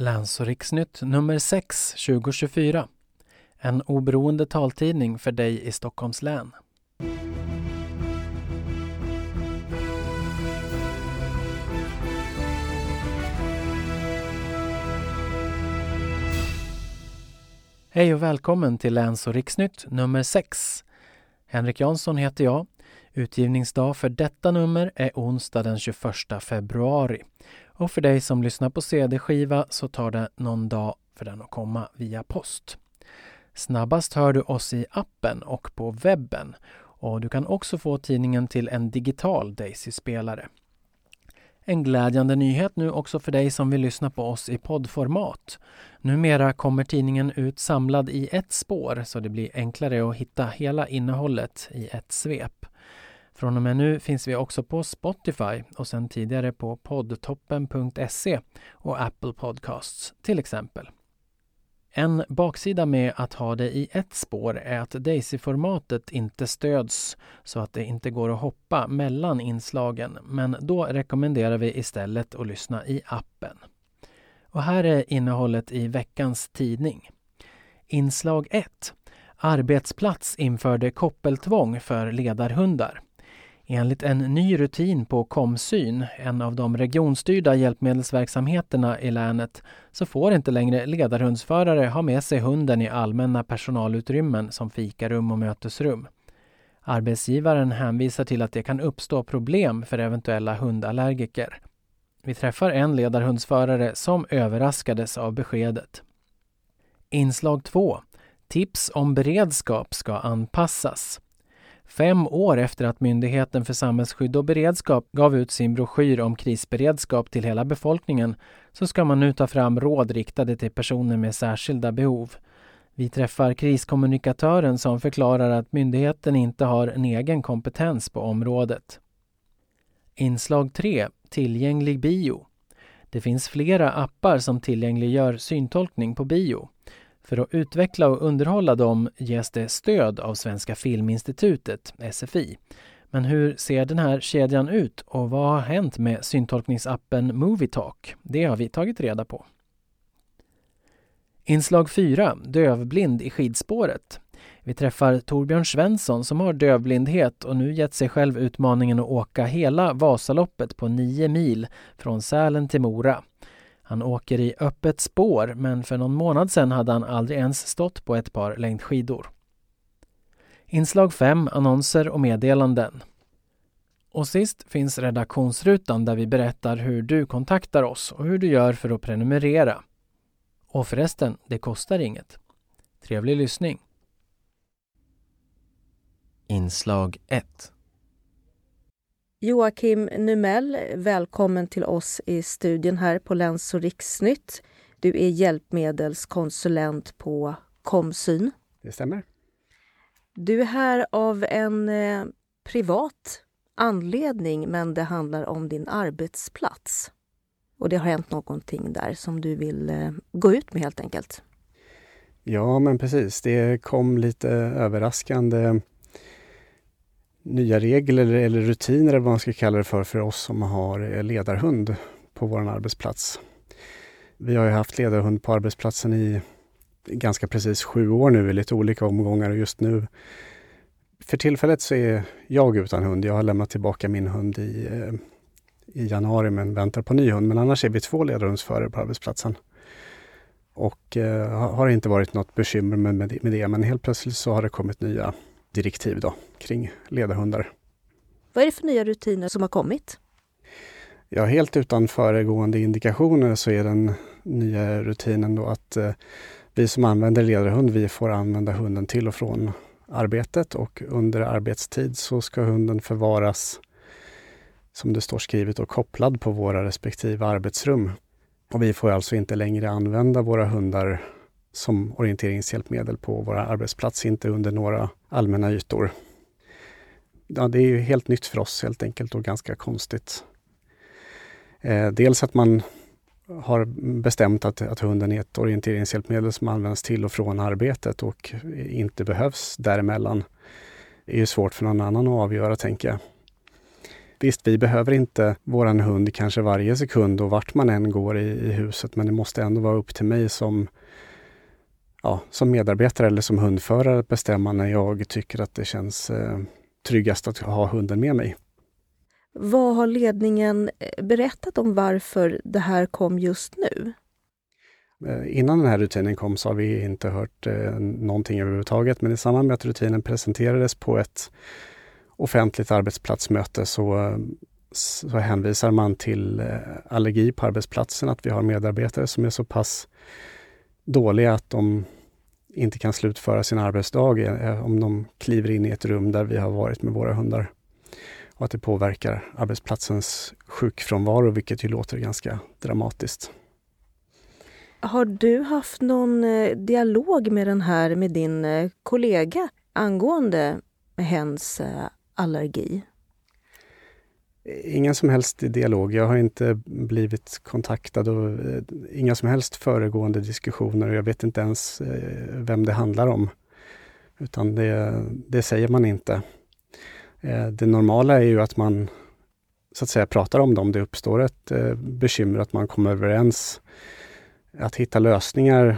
Läns och riksnytt nummer 6 2024. En oberoende taltidning för dig i Stockholms län. Hej och välkommen till Läns och riksnytt nummer 6. Henrik Jansson heter jag. Utgivningsdag för detta nummer är onsdag den 21 februari. Och för dig som lyssnar på CD-skiva så tar det någon dag för den att komma via post. Snabbast hör du oss i appen och på webben. Och du kan också få tidningen till en digital Daisy-spelare. En glädjande nyhet nu också för dig som vill lyssna på oss i poddformat. Numera kommer tidningen ut samlad i ett spår så det blir enklare att hitta hela innehållet i ett svep. Från och med nu finns vi också på Spotify och sen tidigare på poddtoppen.se och Apple Podcasts till exempel. En baksida med att ha det i ett spår är att Daisy-formatet inte stöds så att det inte går att hoppa mellan inslagen men då rekommenderar vi istället att lyssna i appen. Och här är innehållet i veckans tidning. Inslag 1. Arbetsplats införde koppeltvång för ledarhundar. Enligt en ny rutin på Komsyn, en av de regionstyrda hjälpmedelsverksamheterna i länet, så får inte längre ledarhundsförare ha med sig hunden i allmänna personalutrymmen som fikarum och mötesrum. Arbetsgivaren hänvisar till att det kan uppstå problem för eventuella hundallergiker. Vi träffar en ledarhundsförare som överraskades av beskedet. Inslag 2. Tips om beredskap ska anpassas. Fem år efter att Myndigheten för samhällsskydd och beredskap gav ut sin broschyr om krisberedskap till hela befolkningen så ska man nu ta fram råd riktade till personer med särskilda behov. Vi träffar kriskommunikatören som förklarar att myndigheten inte har en egen kompetens på området. Inslag 3. Tillgänglig bio. Det finns flera appar som tillgängliggör syntolkning på bio. För att utveckla och underhålla dem ges det stöd av Svenska Filminstitutet, SFI. Men hur ser den här kedjan ut och vad har hänt med syntolkningsappen Movietalk? Det har vi tagit reda på. Inslag 4, Dövblind i skidspåret. Vi träffar Torbjörn Svensson som har dövblindhet och nu gett sig själv utmaningen att åka hela Vasaloppet på nio mil från Sälen till Mora. Han åker i öppet spår men för någon månad sedan hade han aldrig ens stått på ett par längdskidor. Inslag 5 Annonser och meddelanden. Och sist finns redaktionsrutan där vi berättar hur du kontaktar oss och hur du gör för att prenumerera. Och förresten, det kostar inget. Trevlig lyssning! Inslag 1 Joakim Numell, välkommen till oss i studion här på Läns och riksnytt. Du är hjälpmedelskonsulent på Komsyn. Det stämmer. Du är här av en eh, privat anledning, men det handlar om din arbetsplats. Och det har hänt någonting där som du vill eh, gå ut med helt enkelt. Ja, men precis. Det kom lite överraskande nya regler eller rutiner eller vad man ska kalla det för, för oss som har eh, ledarhund på vår arbetsplats. Vi har ju haft ledarhund på arbetsplatsen i ganska precis sju år nu i lite olika omgångar och just nu för tillfället så är jag utan hund. Jag har lämnat tillbaka min hund i, eh, i januari men väntar på ny hund. Men annars är vi två ledarhundsförare på arbetsplatsen. Och eh, har inte varit något bekymmer med, med det, men helt plötsligt så har det kommit nya direktiv då, kring ledarhundar. Vad är det för nya rutiner som har kommit? Ja, helt utan föregående indikationer så är den nya rutinen då att eh, vi som använder ledarhund, vi får använda hunden till och från arbetet och under arbetstid så ska hunden förvaras som det står skrivet och kopplad på våra respektive arbetsrum. Och vi får alltså inte längre använda våra hundar som orienteringshjälpmedel på våra arbetsplatser, inte under några allmänna ytor. Ja, det är ju helt nytt för oss helt enkelt och ganska konstigt. Eh, dels att man har bestämt att, att hunden är ett orienteringshjälpmedel som används till och från arbetet och inte behövs däremellan. Det är ju svårt för någon annan att avgöra, tänker jag. Visst, vi behöver inte våran hund kanske varje sekund och vart man än går i, i huset, men det måste ändå vara upp till mig som ja, som medarbetare eller som hundförare att bestämma när jag tycker att det känns eh, tryggast att ha hunden med mig. Vad har ledningen eh, berättat om varför det här kom just nu? Eh, innan den här rutinen kom så har vi inte hört eh, någonting överhuvudtaget, men i samband med att rutinen presenterades på ett offentligt arbetsplatsmöte så, så hänvisar man till eh, allergi på arbetsplatsen, att vi har medarbetare som är så pass dåliga att de inte kan slutföra sin arbetsdag eh, om de kliver in i ett rum där vi har varit med våra hundar. Och att det påverkar arbetsplatsens sjukfrånvaro, vilket ju låter ganska dramatiskt. Har du haft någon eh, dialog med den här, med din eh, kollega angående hens allergi? Ingen som helst dialog. Jag har inte blivit kontaktad och eh, inga som helst föregående diskussioner. Jag vet inte ens eh, vem det handlar om. Utan det, det säger man inte. Eh, det normala är ju att man så att säga pratar om det om det uppstår ett bekymmer, att man kommer överens. Att hitta lösningar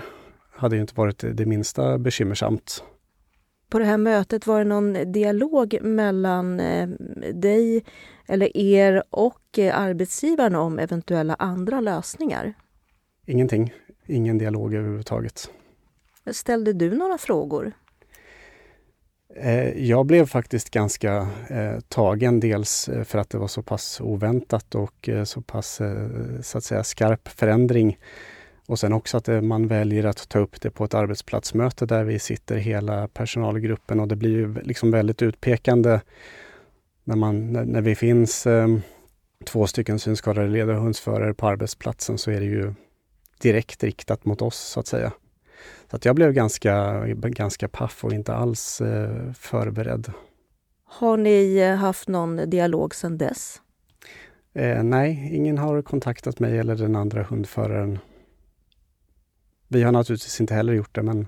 hade inte varit det minsta bekymmersamt på det här mötet, var det någon dialog mellan eh, dig eller er och eh, arbetsgivaren om eventuella andra lösningar? Ingenting. Ingen dialog överhuvudtaget. Ställde du några frågor? Eh, jag blev faktiskt ganska tagen, dels för att det var så pass oväntat och så pass så att säga skarp förändring och sen också att eh, man väljer att ta upp det på ett arbetsplatsmöte där vi sitter hela personalgruppen och det blir ju liksom väldigt utpekande när, man, när, vi finns eh, två stycken synskadade ledarhundsförare på arbetsplatsen så är det ju direkt riktat mot oss så att säga. Så att jag blev ganska, ganska paff och inte alls eh, förberedd. Har ni eh, haft någon dialog sedan dess? Eh, nej, ingen har kontaktat mig eller den andra hundföraren vi har naturligtvis inte heller gjort det, men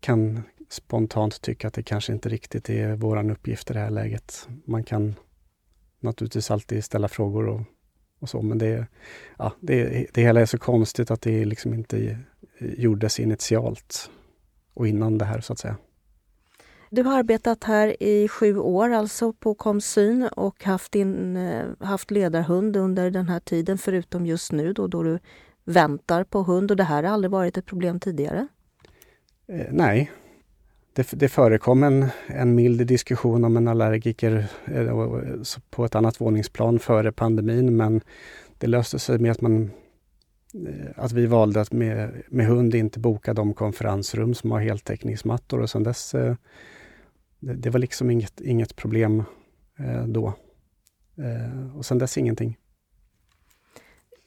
kan spontant tycka att det kanske inte riktigt är våran uppgift i det här läget. Man kan naturligtvis alltid ställa frågor och, och så, men det, ja, det, det hela är så konstigt att det liksom inte gjordes initialt och innan det här så att säga. Du har arbetat här i sju år alltså på Komsyn och haft, din, eh, haft ledarhund under den här tiden förutom just nu då, då du väntar på hund och det här har aldrig varit ett problem tidigare? Eh, nej. Det, det förekom en, en mild diskussion om en allergiker eh, eh på ett annat våningsplan före pandemin men det löste sig med att man eh, att vi valde att med, med hund inte boka de konferensrum som har heltäckningsmattor och sen dess eh, det, det, var liksom inget, inget problem eh, då. Eh, och sen dess ingenting.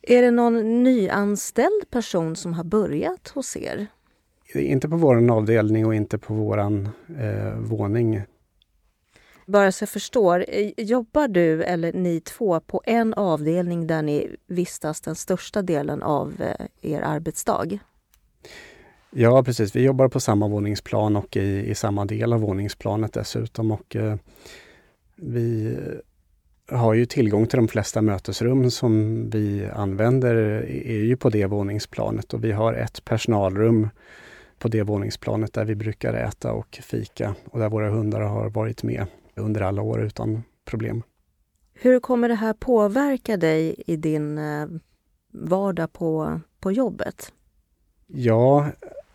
Är det någon nyanställd person som har börjat hos er? Inte på vår avdelning och inte på vår eh, våning. Bara så jag förstår, eh, jobbar du eller ni två på en avdelning där ni vistas den största delen av eh, er arbetsdag? Ja, precis. Vi jobbar på samma våningsplan och i, i samma del av våningsplanet dessutom. Och, eh, vi har ju tillgång till de flesta mötesrum som vi använder är ju på det våningsplanet och vi har ett personalrum på det våningsplanet där vi brukar äta och fika och där våra hundar har varit med under alla år utan problem. Hur kommer det här påverka dig i din eh, vardag på, på jobbet? Ja,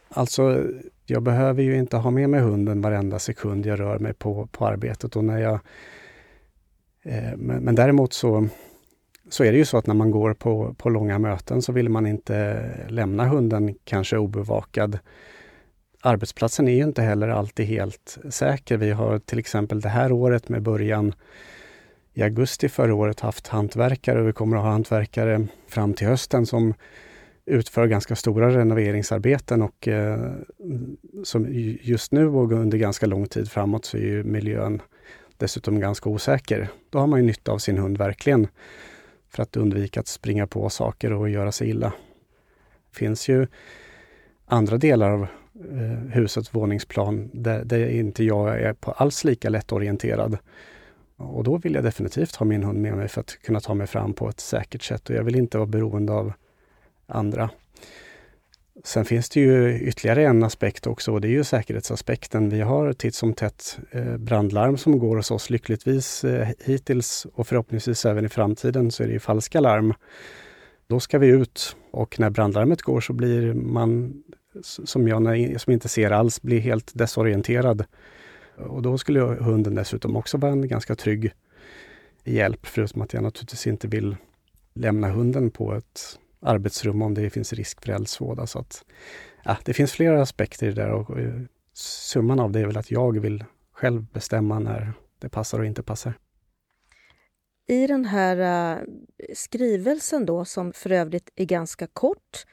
alltså jag behöver ju inte ha med mig hunden varenda sekund jag rör mig på, på arbetet och när jag Eh, men, men däremot så, så är det ju så att när man går på, på långa möten så vill man inte lämna hunden kanske obevakad. Arbetsplatsen är ju inte heller alltid helt säker. Vi har till exempel det här året med början i augusti förra året haft hantverkare och vi kommer att ha hantverkare fram till hösten som utför ganska stora renoveringsarbeten och eh, som just nu och under ganska lång tid framåt så är ju miljön dessutom ganska osäker, då har man ju nytta av sin hund verkligen för att undvika att springa på saker och göra sig illa. Det finns ju andra delar av eh, husets våningsplan där, där inte jag är på alls lika lättorienterad. Och då vill jag definitivt ha min hund med mig för att kunna ta mig fram på ett säkert sätt och jag vill inte vara beroende av andra. Sen finns det ju ytterligare en aspekt också och det är ju säkerhetsaspekten. Vi har titt som tätt eh, brandlarm som går hos oss. Lyckligtvis eh, hittills och förhoppningsvis även i framtiden så är det falska larm. Då ska vi ut och när brandlarmet går så blir man, som jag som inte ser alls, blir helt desorienterad. Och då skulle hunden dessutom också vara en ganska trygg hjälp, förutom att jag naturligtvis inte vill lämna hunden på ett arbetsrum om det finns risk för eldsvåda. Så att, ja, det finns flera aspekter i det där och eh, summan av det är väl att jag vill själv bestämma när det passar och inte passar. I den här eh, skrivelsen då, som för övrigt är ganska kort,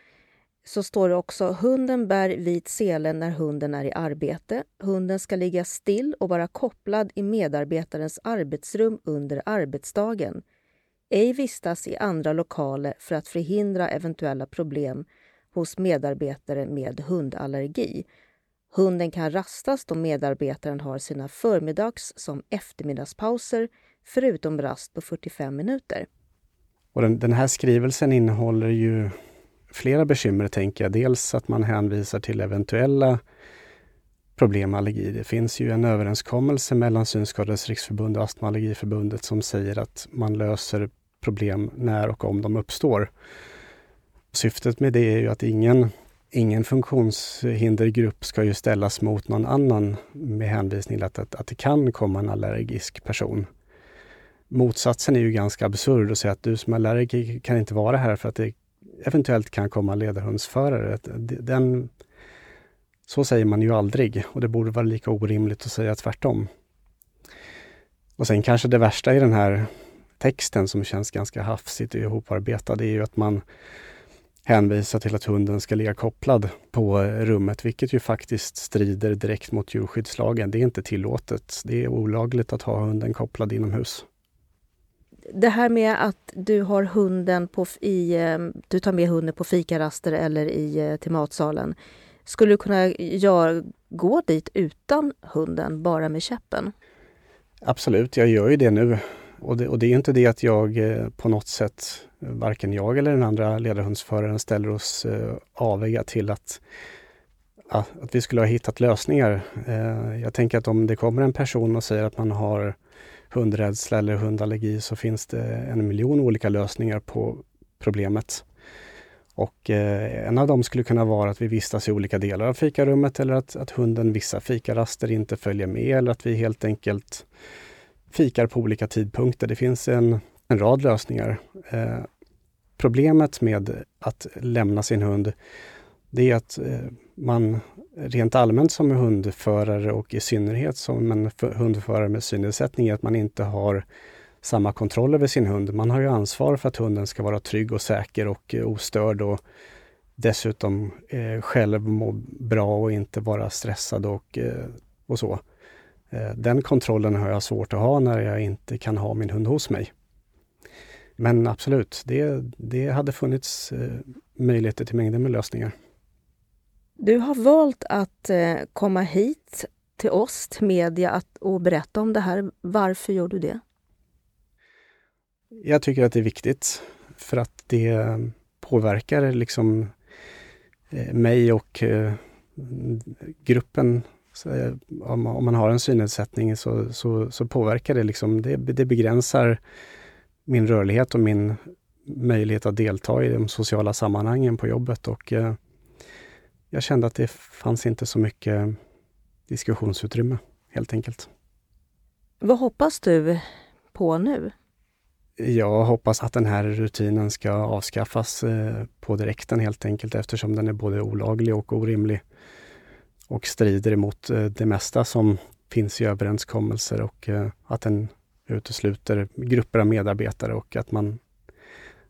så står det också hunden bär vit sele när hunden är i arbete. Hunden ska ligga still och vara kopplad i medarbetarens arbetsrum under arbetsdagen ej vistas i andra lokaler för att förhindra eventuella problem hos medarbetare med hundallergi. Hunden kan rastas då medarbetaren har sina förmiddags som eftermiddagspauser förutom rast på 45 minuter. Och den, den här skrivelsen innehåller ju flera bekymmer, tänker jag. Dels att man hänvisar till eventuella problem med allergi. Det finns ju en överenskommelse mellan Synskadades riksförbund och Astma och Allergiförbundet som säger att man löser problem när och om de uppstår. Syftet med det är ju att ingen, ingen funktionshindergrupp ska ju ställas mot någon annan med hänvisning till att, att, att det kan komma en allergisk person. Motsatsen är ju ganska absurd att säga att du som är allergiker kan inte vara här för att det eventuellt kan komma ledarhundsförare. Den, så säger man ju aldrig och det borde vara lika orimligt att säga tvärtom. Och sen kanske det värsta i den här texten som känns ganska hafsigt och ihoparbetad är ju att man hänvisar till att hunden ska ligga kopplad på rummet, vilket ju faktiskt strider direkt mot djurskyddslagen. Det är inte tillåtet. Det är olagligt att ha hunden kopplad inomhus. Det här med att du har hunden på, i, eh, du tar med hunden på fikaraster eller i, eh, till matsalen. Skulle du kunna gör, gå dit utan hunden, bara med käppen? Absolut, jag gör ju det nu. Och det, och det är inte det att jag eh, på något sätt, varken jag eller den andra ledarhundsföraren ställer oss eh, aviga till att, att vi skulle ha hittat lösningar. Eh, jag tänker att om det kommer en person och säger att man har hundrädsla eller hundallergi så finns det en miljon olika lösningar på problemet. Och en av dem skulle kunna vara att vi vistas i olika delar av fikarummet eller att, att hunden vissa fikaraster inte följer med eller att vi helt enkelt fikar på olika tidpunkter. Det finns en, en rad lösningar. Eh, problemet med att lämna sin hund, det är att eh, man rent allmänt som hundförare och i synnerhet som en hundförare med synnedsättning, är att man inte har samma kontroll över sin hund. Man har ju ansvar för att hunden ska vara trygg och säker och eh, ostörd och dessutom eh, själv må bra och inte vara stressad och, eh, och så. Eh, den kontrollen har jag svårt att ha när jag inte kan ha min hund hos mig. Men absolut, det, det hade funnits eh, möjligheter till mängder med lösningar. Du har valt att eh, komma hit till oss, till media, och berätta om det här. Varför gör du det? Jag tycker att det är viktigt för att det påverkar liksom mig och gruppen så, eh, om, om, man har en synnedsättning så, så, så, påverkar det liksom, det, det begränsar min rörlighet och min möjlighet att delta i de sociala sammanhangen på jobbet och eh, jag kände att det fanns inte så mycket diskussionsutrymme helt enkelt. Vad hoppas du på nu? Jag hoppas att den här rutinen ska avskaffas eh, på direkten helt enkelt eftersom den är både olaglig och orimlig och strider emot eh, det mesta som finns i överenskommelser och eh, att den utesluter grupper av medarbetare och att man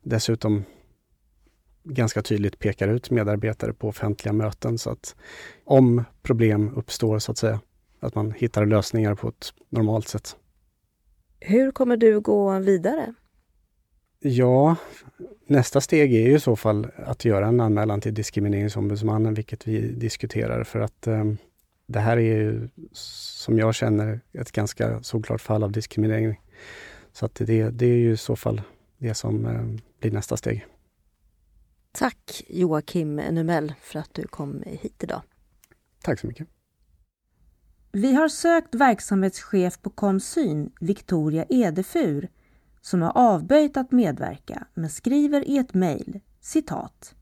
dessutom ganska tydligt pekar ut medarbetare på offentliga möten så att om problem uppstår så att säga, att man hittar lösningar på ett normalt sätt. Hur kommer du gå vidare? Ja, nästa steg är ju i så fall att göra en anmälan till Diskrimineringsombudsmannen, vilket vi diskuterar för att eh, det här är ju, som jag känner, ett ganska solklart fall av diskriminering Så att det, det är ju i så fall det som eh, blir nästa steg. Tack Joakim Numell för att du kom hit idag. Tack så mycket. Vi har sökt verksamhetschef på Komsyn, Victoria Edefur, som har avböjt att medverka men skriver i ett mejl citat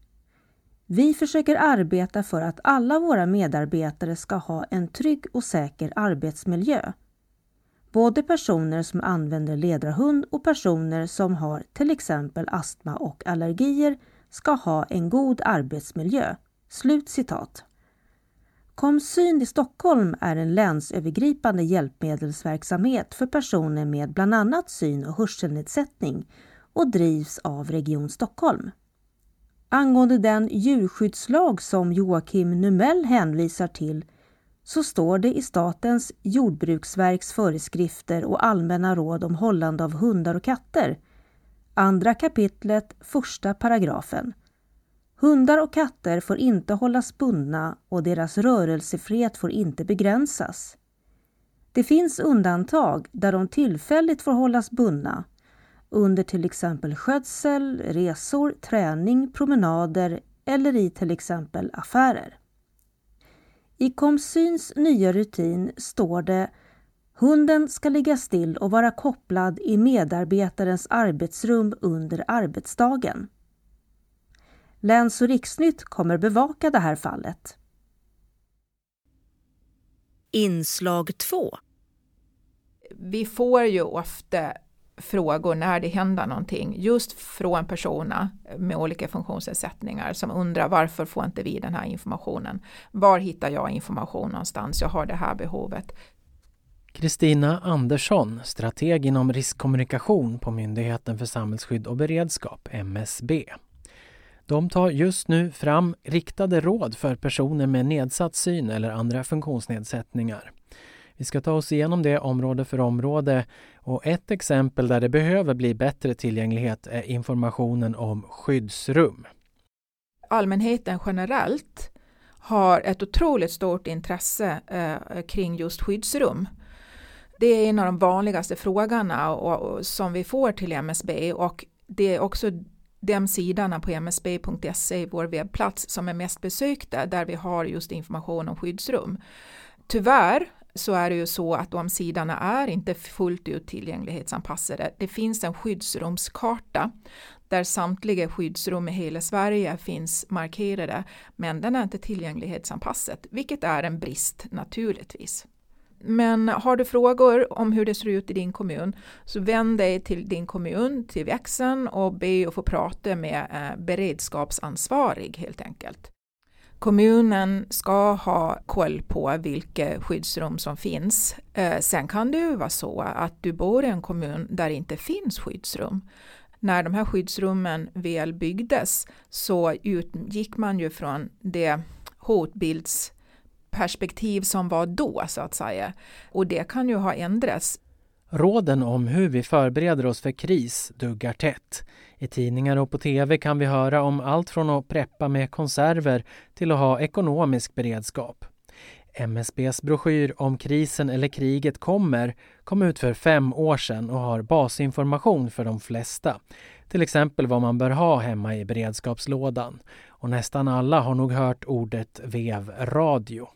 vi försöker arbeta för att alla våra medarbetare ska ha en trygg och säker arbetsmiljö. Både personer som använder ledarhund och personer som har till exempel astma och allergier ska ha en god arbetsmiljö. Slut citat. Komsyn i Stockholm är en länsövergripande hjälpmedelsverksamhet för personer med bland annat syn och hörselnedsättning och drivs av Region Stockholm. Angående den djurskyddslag som Joakim Numell hänvisar till så står det i Statens jordbruksverks föreskrifter och allmänna råd om hållande av hundar och katter, andra kapitlet, första paragrafen. Hundar och katter får inte hållas bundna och deras rörelsefrihet får inte begränsas. Det finns undantag där de tillfälligt får hållas bundna under till exempel skötsel, resor, träning, promenader eller i till exempel affärer. I Komsyns nya rutin står det Hunden ska ligga still och vara kopplad i medarbetarens arbetsrum under arbetsdagen. Läns och riksnytt kommer bevaka det här fallet. Inslag 2 Vi får ju ofta frågor när det händer någonting just från personer med olika funktionsnedsättningar som undrar varför får inte vi den här informationen? Var hittar jag information någonstans? Jag har det här behovet. Kristina Andersson, strateg inom riskkommunikation på Myndigheten för samhällsskydd och beredskap, MSB. De tar just nu fram riktade råd för personer med nedsatt syn eller andra funktionsnedsättningar. Vi ska ta oss igenom det område för område och ett exempel där det behöver bli bättre tillgänglighet är informationen om skyddsrum. Allmänheten generellt har ett otroligt stort intresse eh, kring just skyddsrum. Det är en av de vanligaste frågorna och, och, som vi får till MSB och det är också de sidorna på msb.se, vår webbplats, som är mest besökta där vi har just information om skyddsrum. Tyvärr så är det ju så att de sidorna är inte fullt ut tillgänglighetsanpassade. Det finns en skyddsrumskarta där samtliga skyddsrum i hela Sverige finns markerade, men den är inte tillgänglighetsanpassad, vilket är en brist naturligtvis. Men har du frågor om hur det ser ut i din kommun så vänd dig till din kommun, till växeln och be att få prata med eh, beredskapsansvarig helt enkelt. Kommunen ska ha koll på vilka skyddsrum som finns. Eh, sen kan det ju vara så att du bor i en kommun där det inte finns skyddsrum. När de här skyddsrummen väl byggdes så utgick man ju från det hotbilds perspektiv som var då så att säga. Och det kan ju ha ändrats. Råden om hur vi förbereder oss för kris duggar tätt. I tidningar och på tv kan vi höra om allt från att preppa med konserver till att ha ekonomisk beredskap. MSBs broschyr Om krisen eller kriget kommer kom ut för fem år sedan och har basinformation för de flesta. Till exempel vad man bör ha hemma i beredskapslådan. Och nästan alla har nog hört ordet vevradio.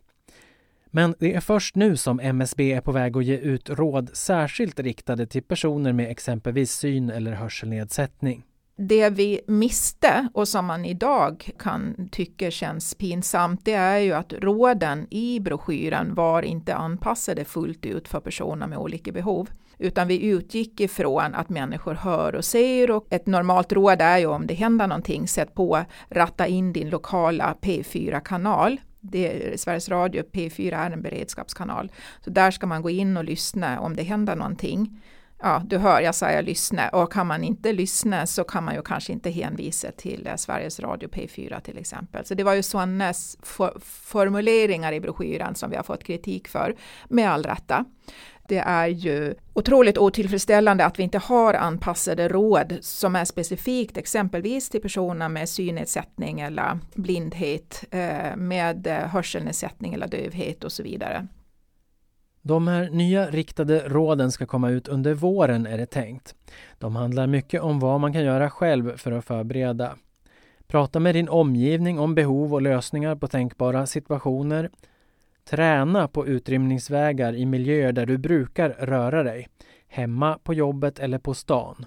Men det är först nu som MSB är på väg att ge ut råd särskilt riktade till personer med exempelvis syn eller hörselnedsättning det vi miste och som man idag kan tycka känns pinsamt, det är ju att råden i broschyren var inte anpassade fullt ut för personer med olika behov. Utan vi utgick ifrån att människor hör och ser och ett normalt råd är ju om det händer någonting, sätt på, ratta in din lokala P4-kanal. Sveriges Radio P4 är en beredskapskanal. Så där ska man gå in och lyssna om det händer någonting ja, du hör, jag säger lyssna och kan man inte lyssna så kan man ju kanske inte hänvisa till eh, Sveriges Radio P4 till exempel. Så det var ju sådana for formuleringar i broschyren som vi har fått kritik för, med all rätta. Det är ju otroligt otillfredsställande att vi inte har anpassade råd som är specifikt exempelvis till personer med synnedsättning eller blindhet, eh, med eh, hörselnedsättning eller dövhet och så vidare. De här nya riktade råden ska komma ut under våren är det tänkt. De handlar mycket om vad man kan göra själv för att förbereda. Prata med din omgivning om behov och lösningar på tänkbara situationer. Träna på utrymningsvägar i miljöer där du brukar röra dig. Hemma, på jobbet eller på stan.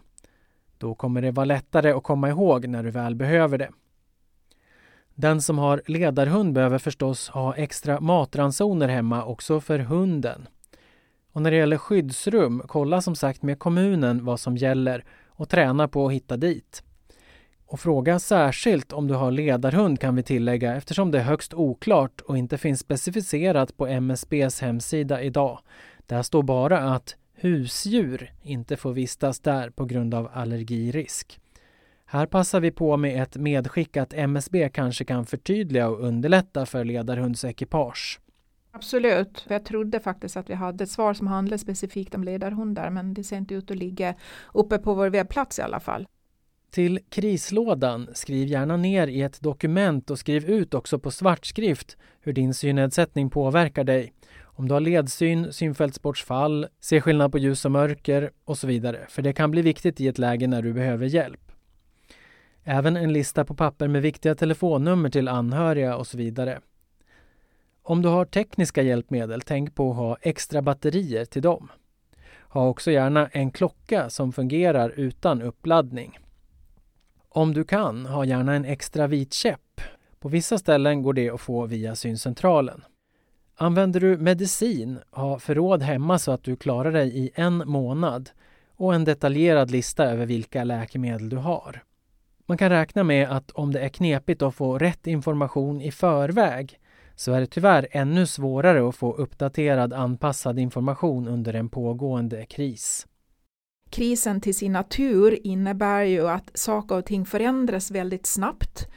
Då kommer det vara lättare att komma ihåg när du väl behöver det. Den som har ledarhund behöver förstås ha extra matransoner hemma också för hunden. Och när det gäller skyddsrum, kolla som sagt med kommunen vad som gäller och träna på att hitta dit. Och fråga särskilt om du har ledarhund kan vi tillägga eftersom det är högst oklart och inte finns specificerat på MSBs hemsida idag. Där står bara att husdjur inte får vistas där på grund av allergirisk. Här passar vi på med ett medskick att MSB kanske kan förtydliga och underlätta för ledarhundsekipage. Absolut. Jag trodde faktiskt att vi hade ett svar som handlade specifikt om ledarhundar men det ser inte ut att ligga uppe på vår webbplats i alla fall. Till krislådan, skriv gärna ner i ett dokument och skriv ut också på svartskrift hur din synnedsättning påverkar dig. Om du har ledsyn, synfältsbortfall, ser skillnad på ljus och mörker och så vidare. För det kan bli viktigt i ett läge när du behöver hjälp. Även en lista på papper med viktiga telefonnummer till anhöriga och så vidare. Om du har tekniska hjälpmedel, tänk på att ha extra batterier till dem. Ha också gärna en klocka som fungerar utan uppladdning. Om du kan, ha gärna en extra vit käpp. På vissa ställen går det att få via syncentralen. Använder du medicin, ha förråd hemma så att du klarar dig i en månad och en detaljerad lista över vilka läkemedel du har. Man kan räkna med att om det är knepigt att få rätt information i förväg så är det tyvärr ännu svårare att få uppdaterad anpassad information under en pågående kris. Krisen till sin natur innebär ju att saker och ting förändras väldigt snabbt.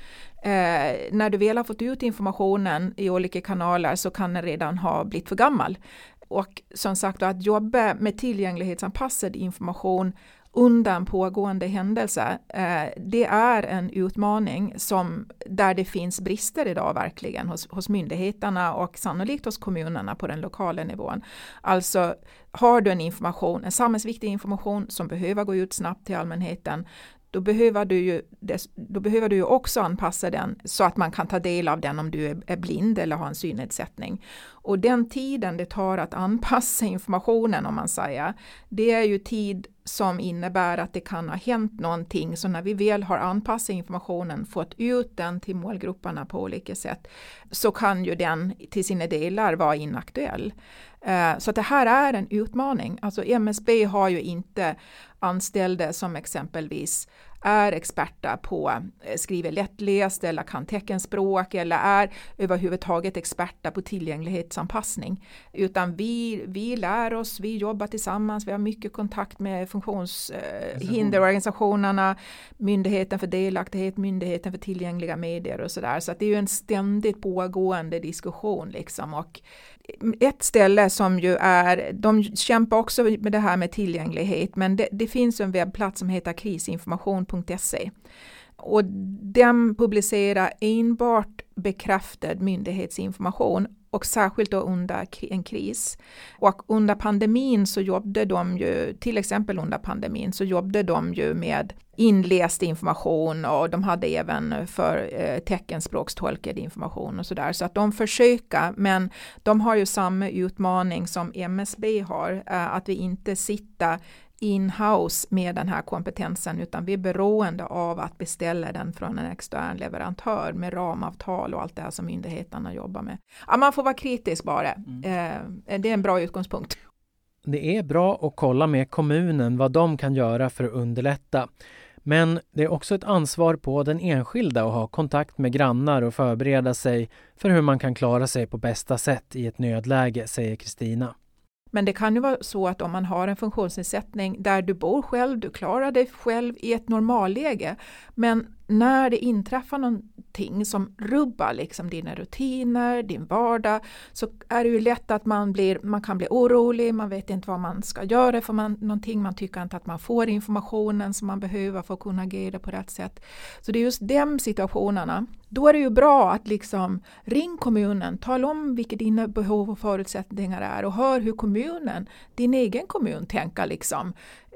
Eh, när du väl har fått ut informationen i olika kanaler så kan den redan ha blivit för gammal. Och som sagt att jobba med tillgänglighetsanpassad information under en pågående händelse, eh, det är en utmaning som, där det finns brister idag verkligen hos, hos myndigheterna och sannolikt hos kommunerna på den lokala nivån. Alltså har du en information, en samhällsviktig information som behöver gå ut snabbt till allmänheten, då behöver, du ju, då behöver du ju också anpassa den så att man kan ta del av den om du är blind eller har en synnedsättning. Och den tiden det tar att anpassa informationen om man säger, det är ju tid som innebär att det kan ha hänt någonting. Så när vi väl har anpassat informationen, fått ut den till målgrupperna på olika sätt, så kan ju den till sina delar vara inaktuell. Eh, så det här är en utmaning. Alltså MSB har ju inte anställda som exempelvis är experter på eh, skriver lättläst eller kan teckenspråk eller är överhuvudtaget experter på tillgänglighetsanpassning. Utan vi, vi lär oss, vi jobbar tillsammans, vi har mycket kontakt med funktionshinderorganisationerna, Myndigheten för delaktighet, Myndigheten för tillgängliga medier och sådär. Så att det är ju en ständigt pågående diskussion liksom. Och ett ställe som ju är, de kämpar också med det här med tillgänglighet, men det, det finns en webbplats som heter krisinformation.se och den publicerar enbart bekräftad myndighetsinformation och särskilt då under en kris. Och under pandemin så jobbade de ju, till exempel under pandemin, så jobbade de ju med inläst information och de hade även för eh, teckenspråkstolkad information och sådär. Så att de försöker, men de har ju samma utmaning som MSB har, eh, att vi inte sitter in-house med den här kompetensen utan vi är beroende av att beställa den från en extern leverantör med ramavtal och allt det här som myndigheterna jobbar med. Ja, man får vara kritisk bara. Mm. Eh, det är en bra utgångspunkt. Det är bra att kolla med kommunen vad de kan göra för att underlätta. Men det är också ett ansvar på den enskilda att ha kontakt med grannar och förbereda sig för hur man kan klara sig på bästa sätt i ett nödläge, säger Kristina. Men det kan ju vara så att om man har en funktionsnedsättning där du bor själv, du klarar dig själv i ett normalläge, men när det inträffar någonting som rubbar liksom dina rutiner, din vardag, så är det ju lätt att man, blir, man kan bli orolig, man vet inte vad man ska göra för man, någonting, man tycker inte att man får informationen som man behöver för att kunna agera på rätt sätt. Så det är just de situationerna. Då är det ju bra att liksom ring kommunen, tala om vilka dina behov och förutsättningar är och hör hur kommunen, din egen kommun tänker liksom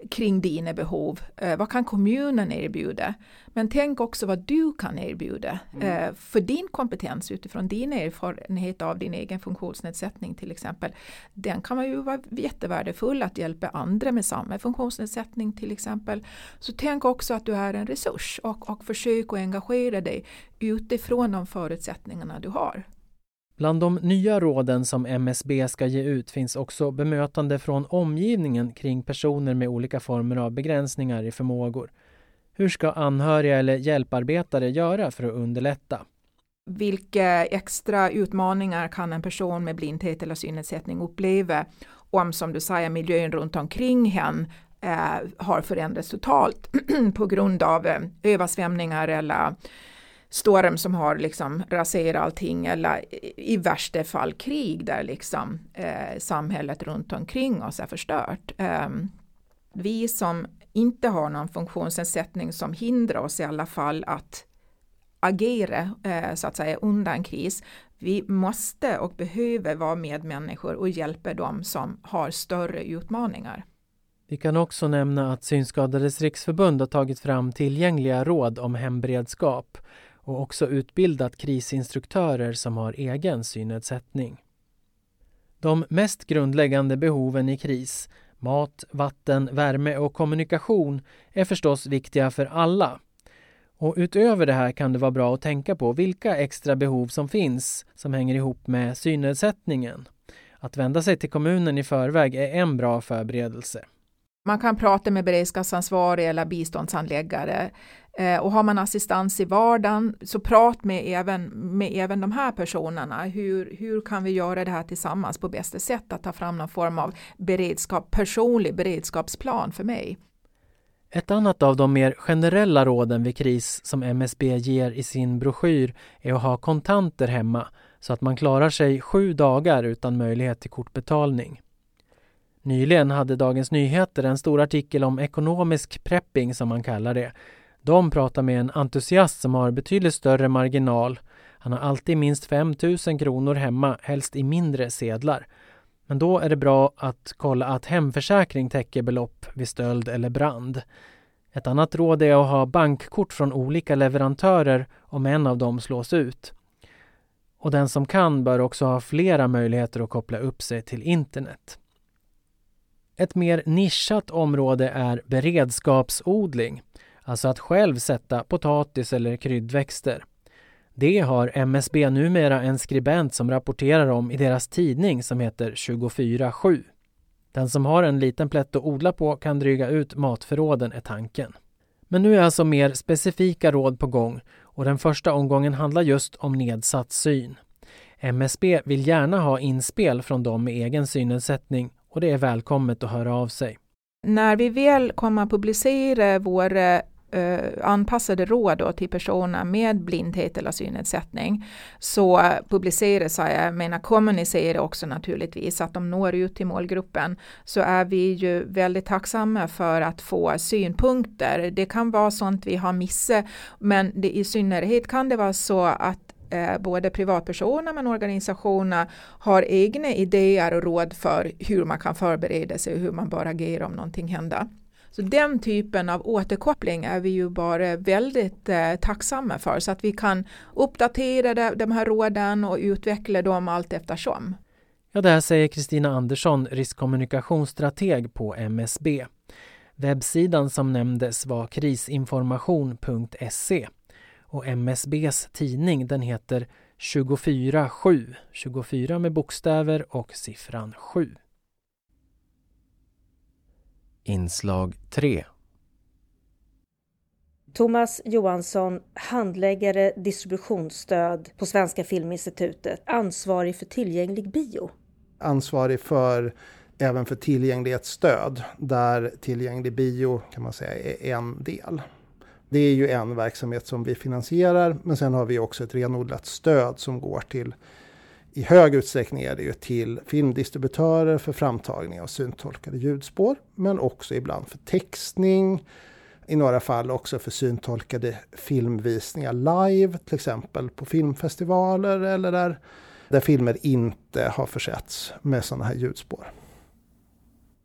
kring dina behov. Eh, vad kan kommunen erbjuda? Men tänk också vad du kan erbjuda mm. eh, för din kompetens utifrån din erfarenhet av din egen funktionsnedsättning till exempel. Den kan man ju vara jättevärdefull att hjälpa andra med samma funktionsnedsättning till exempel. Så tänk också att du är en resurs och, och försök att engagera dig utifrån de förutsättningarna du har. Bland de nya råden som MSB ska ge ut finns också bemötande från omgivningen kring personer med olika former av begränsningar i förmågor. Hur ska anhöriga eller hjälparbetare göra för att underlätta? Vilka extra utmaningar kan en person med blindhet eller synnedsättning uppleva om, som du säger, miljön runt omkring hen eh, har förändrats totalt på grund av eh, översvämningar eller storm som har liksom raserat allting eller i värsta fall krig där liksom eh, samhället runt omkring oss är förstört. Eh, vi som inte har någon funktionsnedsättning som hindrar oss i alla fall att agera eh, så att säga undan kris. Vi måste och behöver vara medmänniskor och hjälpa dem som har större utmaningar. Vi kan också nämna att Synskadades riksförbund har tagit fram tillgängliga råd om hemberedskap och också utbildat krisinstruktörer som har egen synnedsättning. De mest grundläggande behoven i kris, mat, vatten, värme och kommunikation, är förstås viktiga för alla. Och utöver det här kan det vara bra att tänka på vilka extra behov som finns som hänger ihop med synnedsättningen. Att vända sig till kommunen i förväg är en bra förberedelse. Man kan prata med beredskapsansvarig eller biståndshandläggare eh, och har man assistans i vardagen så prat med även, med även de här personerna. Hur, hur kan vi göra det här tillsammans på bästa sätt att ta fram någon form av beredskap, personlig beredskapsplan för mig. Ett annat av de mer generella råden vid kris som MSB ger i sin broschyr är att ha kontanter hemma så att man klarar sig sju dagar utan möjlighet till kortbetalning. Nyligen hade Dagens Nyheter en stor artikel om ekonomisk prepping som man kallar det. De pratar med en entusiast som har betydligt större marginal. Han har alltid minst 5 000 kronor hemma, helst i mindre sedlar. Men då är det bra att kolla att hemförsäkring täcker belopp vid stöld eller brand. Ett annat råd är att ha bankkort från olika leverantörer om en av dem slås ut. Och den som kan bör också ha flera möjligheter att koppla upp sig till internet. Ett mer nischat område är beredskapsodling, alltså att själv sätta potatis eller kryddväxter. Det har MSB numera en skribent som rapporterar om i deras tidning som heter 24-7. Den som har en liten plätt att odla på kan dryga ut matförråden är tanken. Men nu är alltså mer specifika råd på gång och den första omgången handlar just om nedsatt syn. MSB vill gärna ha inspel från dem med egen synnedsättning och det är välkommet att höra av sig. När vi väl kommer att publicera våra eh, eh, anpassade råd då till personer med blindhet eller synnedsättning så publiceras, jag menar kommunicerar också naturligtvis att de når ut till målgruppen så är vi ju väldigt tacksamma för att få synpunkter. Det kan vara sånt vi har missat men det, i synnerhet kan det vara så att eh, både privatpersoner men organisationer har egna idéer och råd för hur man kan förbereda sig och hur man bör agera om någonting händer. Så den typen av återkoppling är vi ju bara väldigt eh, tacksamma för så att vi kan uppdatera de, de här råden och utveckla dem allt eftersom. Ja, det här säger Kristina Andersson, riskkommunikationsstrateg på MSB. Webbsidan som nämndes var krisinformation.se och MSBs tidning den heter 24-7, 24 med bokstäver och siffran 7. Inslag 3 Thomas Johansson, handläggare distributionsstöd på Svenska Filminstitutet, ansvarig för tillgänglig bio. Ansvarig för även för tillgänglighetsstöd där tillgänglig bio kan man säga är en del. Det är ju en verksamhet som vi finansierar, men sen har vi också ett renodlat stöd som går till i hög utsträckning är det ju till filmdistributörer för framtagning av syntolkade ljudspår, men också ibland för textning, i några fall också för syntolkade filmvisningar live, till exempel på filmfestivaler eller där, där filmer inte har försetts med sådana här ljudspår.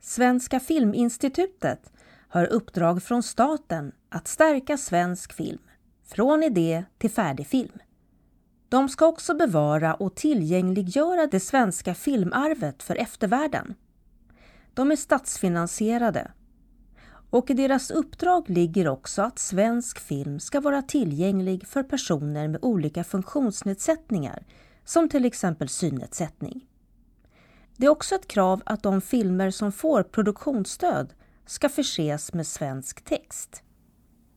Svenska Filminstitutet har uppdrag från staten att stärka svensk film, från idé till färdig film. De ska också bevara och tillgängliggöra det svenska filmarvet för eftervärlden. De är statsfinansierade och i deras uppdrag ligger också att svensk film ska vara tillgänglig för personer med olika funktionsnedsättningar som till exempel synnedsättning. Det är också ett krav att de filmer som får produktionsstöd ska förses med svensk text.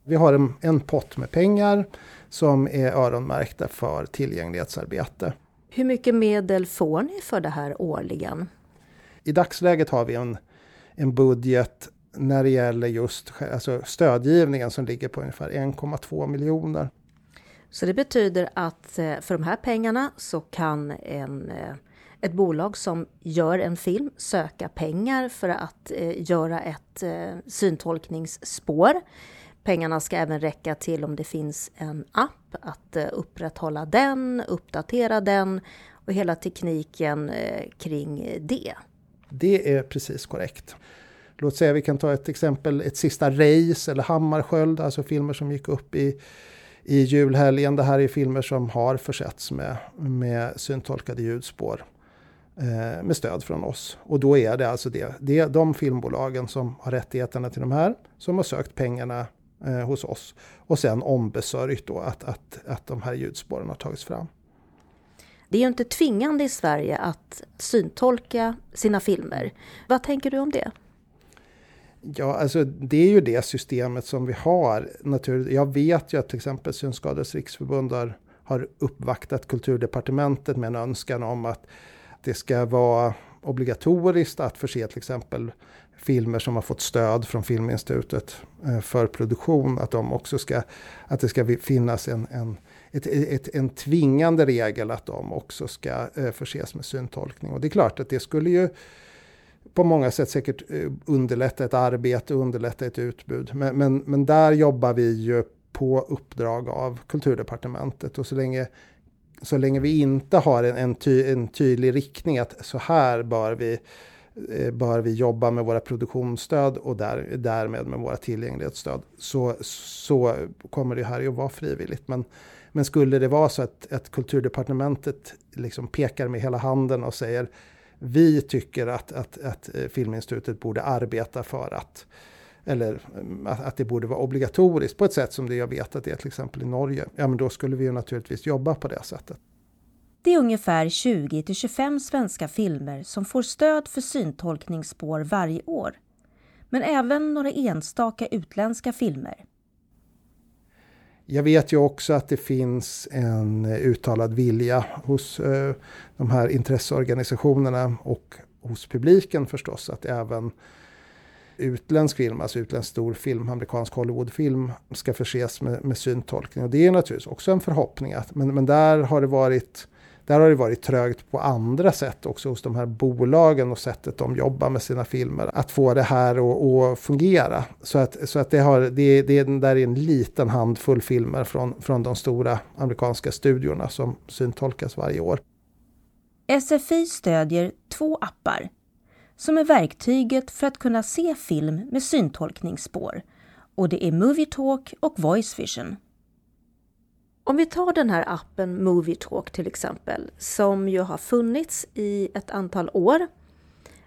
Vi har en, en pott med pengar som är öronmärkta för tillgänglighetsarbete. Hur mycket medel får ni för det här årligen? I dagsläget har vi en, en budget när det gäller just alltså stödgivningen som ligger på ungefär 1,2 miljoner. Så det betyder att eh, för de här pengarna så kan en, eh, ett bolag som gör en film söka pengar för att eh, göra ett syntolkningsspår. Pengarna ska även räcka till om det finns en app, att eh, upprätthålla den, uppdatera den och hela tekniken eh, kring det. Det är precis korrekt. Låt säga vi kan ta ett exempel, ett sista race eller Hammarskjöld, alltså filmer som gick upp i, i julhelgen. Det här är filmer som har försetts med, med syntolkade ljudspår eh, med stöd från oss. Och då är det alltså det, det är de filmbolagen som har rättigheterna till de här som har sökt pengarna eh, hos oss och sen ombesörjt då att, att, att de här ljudspåren har tagits fram. Det är ju inte tvingande i Sverige att syntolka sina filmer. Vad tänker du om det? Ja, alltså det är ju det systemet som vi har. Jag vet ju att till exempel Synskadades riksförbund har, har uppvaktat kulturdepartementet med en önskan om att det ska vara obligatoriskt att förse till exempel filmer som har fått stöd från Filminstitutet eh, för produktion, att, de också ska, att det ska finnas en, en, ett, ett, en tvingande regel att de också ska eh, förses med syntolkning. Och det är klart att det skulle ju på många sätt säkert eh, underlätta ett arbete och underlätta ett utbud. Men, men, men där jobbar vi ju på uppdrag av kulturdepartementet och så länge, så länge vi inte har en, en, ty, en tydlig riktning att så här bör vi, Eh, bör vi jobba med våra produktionsstöd och där, därmed med våra tillgänglighetsstöd så, så kommer det här att vara frivilligt. Men, men skulle det vara så att, att kulturdepartementet liksom pekar med hela handen och säger vi tycker att, att, att eh, Filminstitutet borde arbeta för att eller mm, att det borde vara obligatoriskt på ett sätt som det jag vet att det är till exempel i Norge. Ja, men då skulle vi ju naturligtvis jobba på det sättet. Det är ungefär 20 till 25 svenska filmer som får stöd för syntolkningsspår varje år. Men även några enstaka utländska filmer. Jag vet ju också att det finns en uttalad vilja hos eh, de här intresseorganisationerna och hos publiken förstås att även utländsk film, alltså utländsk storfilm, amerikansk Hollywoodfilm ska förses med, med syntolkning. Och det är naturligtvis också en förhoppning. Att, men, men där har det varit där har det varit trögt på andra sätt också hos de här bolagen och sättet de jobbar med sina filmer. Att få det här att, fungera. Så att, så att det, har, det, det där är en liten handfull filmer från, från de stora amerikanska studiorna som syntolkas varje år. SFI stödjer två appar som är verktyget för att kunna se film med syntolkningsspår. Och det är Movietalk och Voice Vision. Om vi tar den här appen Movietalk till exempel, som ju har funnits i ett antal år.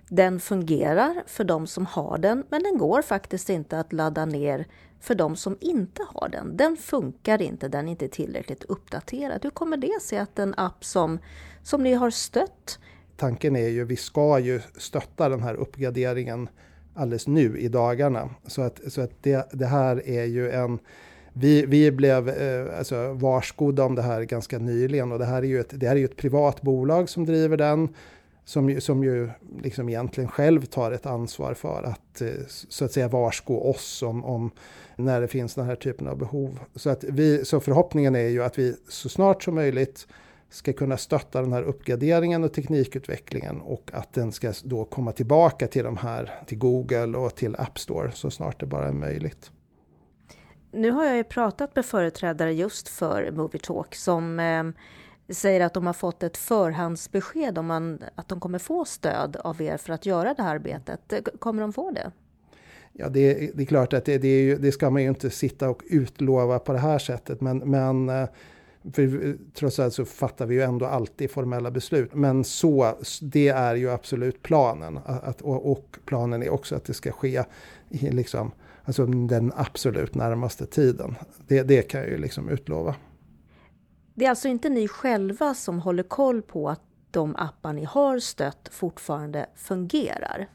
Den fungerar för de som har den, men den går faktiskt inte att ladda ner för de som inte har den. Den funkar inte, den är inte tillräckligt uppdaterad. Hur kommer det sig att en app som, som ni har stött Tanken är ju, vi ska ju stötta den här uppgraderingen alldeles nu i dagarna. Så att, så att det, det här är ju en vi, vi blev eh, alltså, varskodda om det här ganska nyligen och det här är ju ett, det här är ett privat bolag som driver den. som, ju, som ju liksom egentligen själv tar ett ansvar för att eh, så att säga varsko oss om, om när det finns den här typen av behov. Så, att vi, så förhoppningen är ju att vi så snart som möjligt ska kunna stötta den här uppgraderingen och teknikutvecklingen och att den ska då komma tillbaka till de här, till Google och till App Store så snart det bara är möjligt. Nu har jag ju pratat med företrädare just för Movie Talk som eh, säger att de har fått ett förhandsbesked om man, att de kommer få stöd av er för att göra det här arbetet. Eh, kommer de få det? Ja, det, det är klart att det, det, ju, det, ska man ju inte sitta och utlova på det här sättet, men, men eh, för trots allt så fattar vi ju ändå alltid formella beslut. Men så, det är ju absolut planen. Att, och, och planen är också att det ska ske i liksom, alltså den absolut närmaste tiden. Det, det kan jag ju liksom utlova. Det är alltså inte ni själva som håller koll på att de appar ni har stött fortfarande fungerar?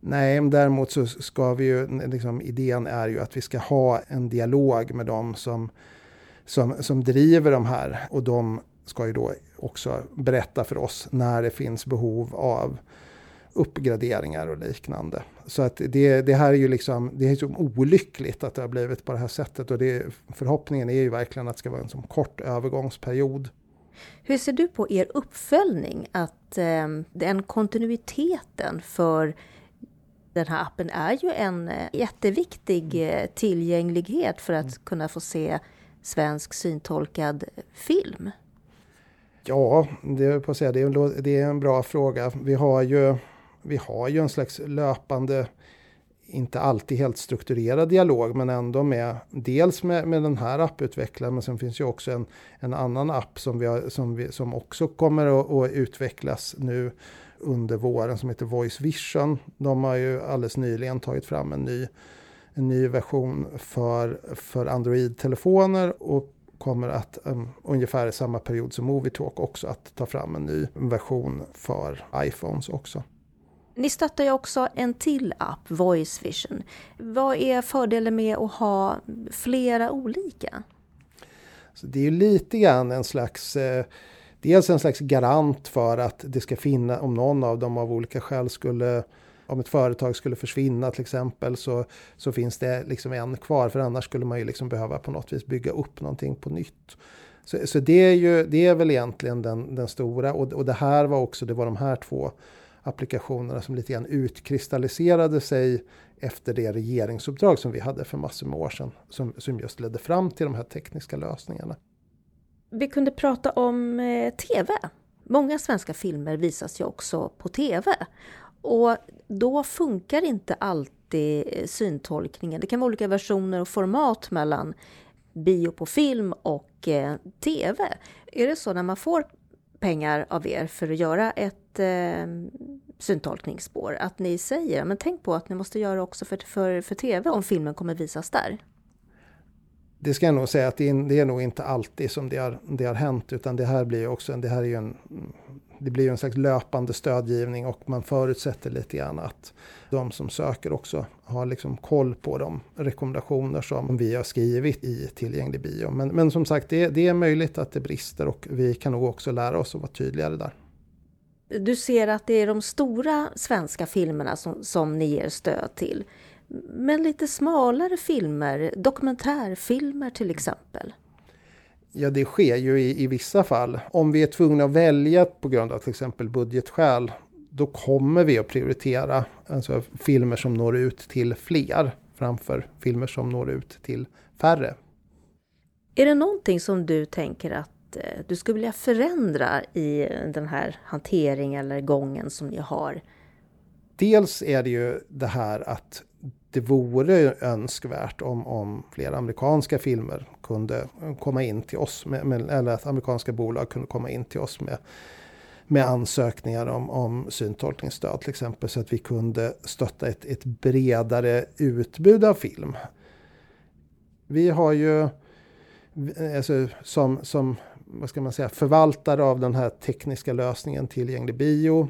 Nej, däremot så ska vi ju, liksom, idén är ju att vi ska ha en dialog med dem som, som, som driver de här och de ska ju då också berätta för oss när det finns behov av uppgraderingar och liknande. Så att det, det här är ju liksom, det är så olyckligt att det har blivit på det här sättet och det, förhoppningen är ju verkligen att det ska vara en sån kort övergångsperiod. Hur ser du på er uppföljning? Att eh, den kontinuiteten för den här appen är ju en eh, jätteviktig eh, tillgänglighet för att mm. kunna få se svensk syntolkad film. Ja, det, på att säga, det, är en, det är en bra fråga. Vi har ju vi har ju en slags löpande, inte alltid helt strukturerad dialog, men ändå med dels med, med den här apputvecklaren, men sen finns ju också en, en annan app som, vi har, som, vi, som också kommer att, att utvecklas nu under våren som heter Voice Vision. De har ju alldeles nyligen tagit fram en ny, en ny version för, för Android-telefoner och kommer att um, ungefär i samma period som Movietalk också att ta fram en ny version för iPhones också. Ni stöttar ju också en till app, Voice Vision. Vad är fördelen med att ha flera olika? Så det är ju lite grann en slags eh, Dels en slags garant för att det ska finnas, om någon av dem av olika skäl skulle om ett företag skulle försvinna till exempel så, så finns det liksom en kvar för annars skulle man ju liksom behöva på något vis bygga upp någonting på nytt. Så, så det, är ju, det är väl egentligen den, den stora och, och det här var också, det var de här två applikationerna som lite grann utkristalliserade sig efter det regeringsuppdrag som vi hade för massor med år sedan. Som, som just ledde fram till de här tekniska lösningarna. Vi kunde prata om eh, TV. Många svenska filmer visas ju också på TV. Och då funkar inte alltid eh, syntolkningen. Det kan vara olika versioner och format mellan bio på film och eh, TV. Är det så när man får pengar av er för att göra ett eh, syntolkningsspår. Att ni säger, men tänk på att ni måste göra också för, för, för TV om filmen kommer visas där. Det ska jag nog säga att det är, det är nog inte alltid som det har, det har hänt utan det här blir också, det här är ju en det blir en slags löpande stödgivning och man förutsätter lite grann att de som söker också har liksom koll på de rekommendationer som vi har skrivit i tillgänglig bio. Men, men som sagt, det, det är möjligt att det brister och vi kan nog också lära oss att vara tydligare där. Du ser att det är de stora svenska filmerna som, som ni ger stöd till. Men lite smalare filmer, dokumentärfilmer till exempel. Ja, det sker ju i, i vissa fall. Om vi är tvungna att välja på grund av till exempel budgetskäl, då kommer vi att prioritera alltså, filmer som når ut till fler framför filmer som når ut till färre. Är det någonting som du tänker att eh, du skulle vilja förändra i den här hanteringen eller gången som ni har? Dels är det ju det här att det vore önskvärt om, om fler amerikanska filmer kunde komma in till oss, med, med, eller att amerikanska bolag kunde komma in till oss med, med ansökningar om, om syntolkningsstöd till exempel, så att vi kunde stötta ett, ett bredare utbud av film. Vi har ju alltså, som, som vad ska man säga, förvaltare av den här tekniska lösningen tillgänglig bio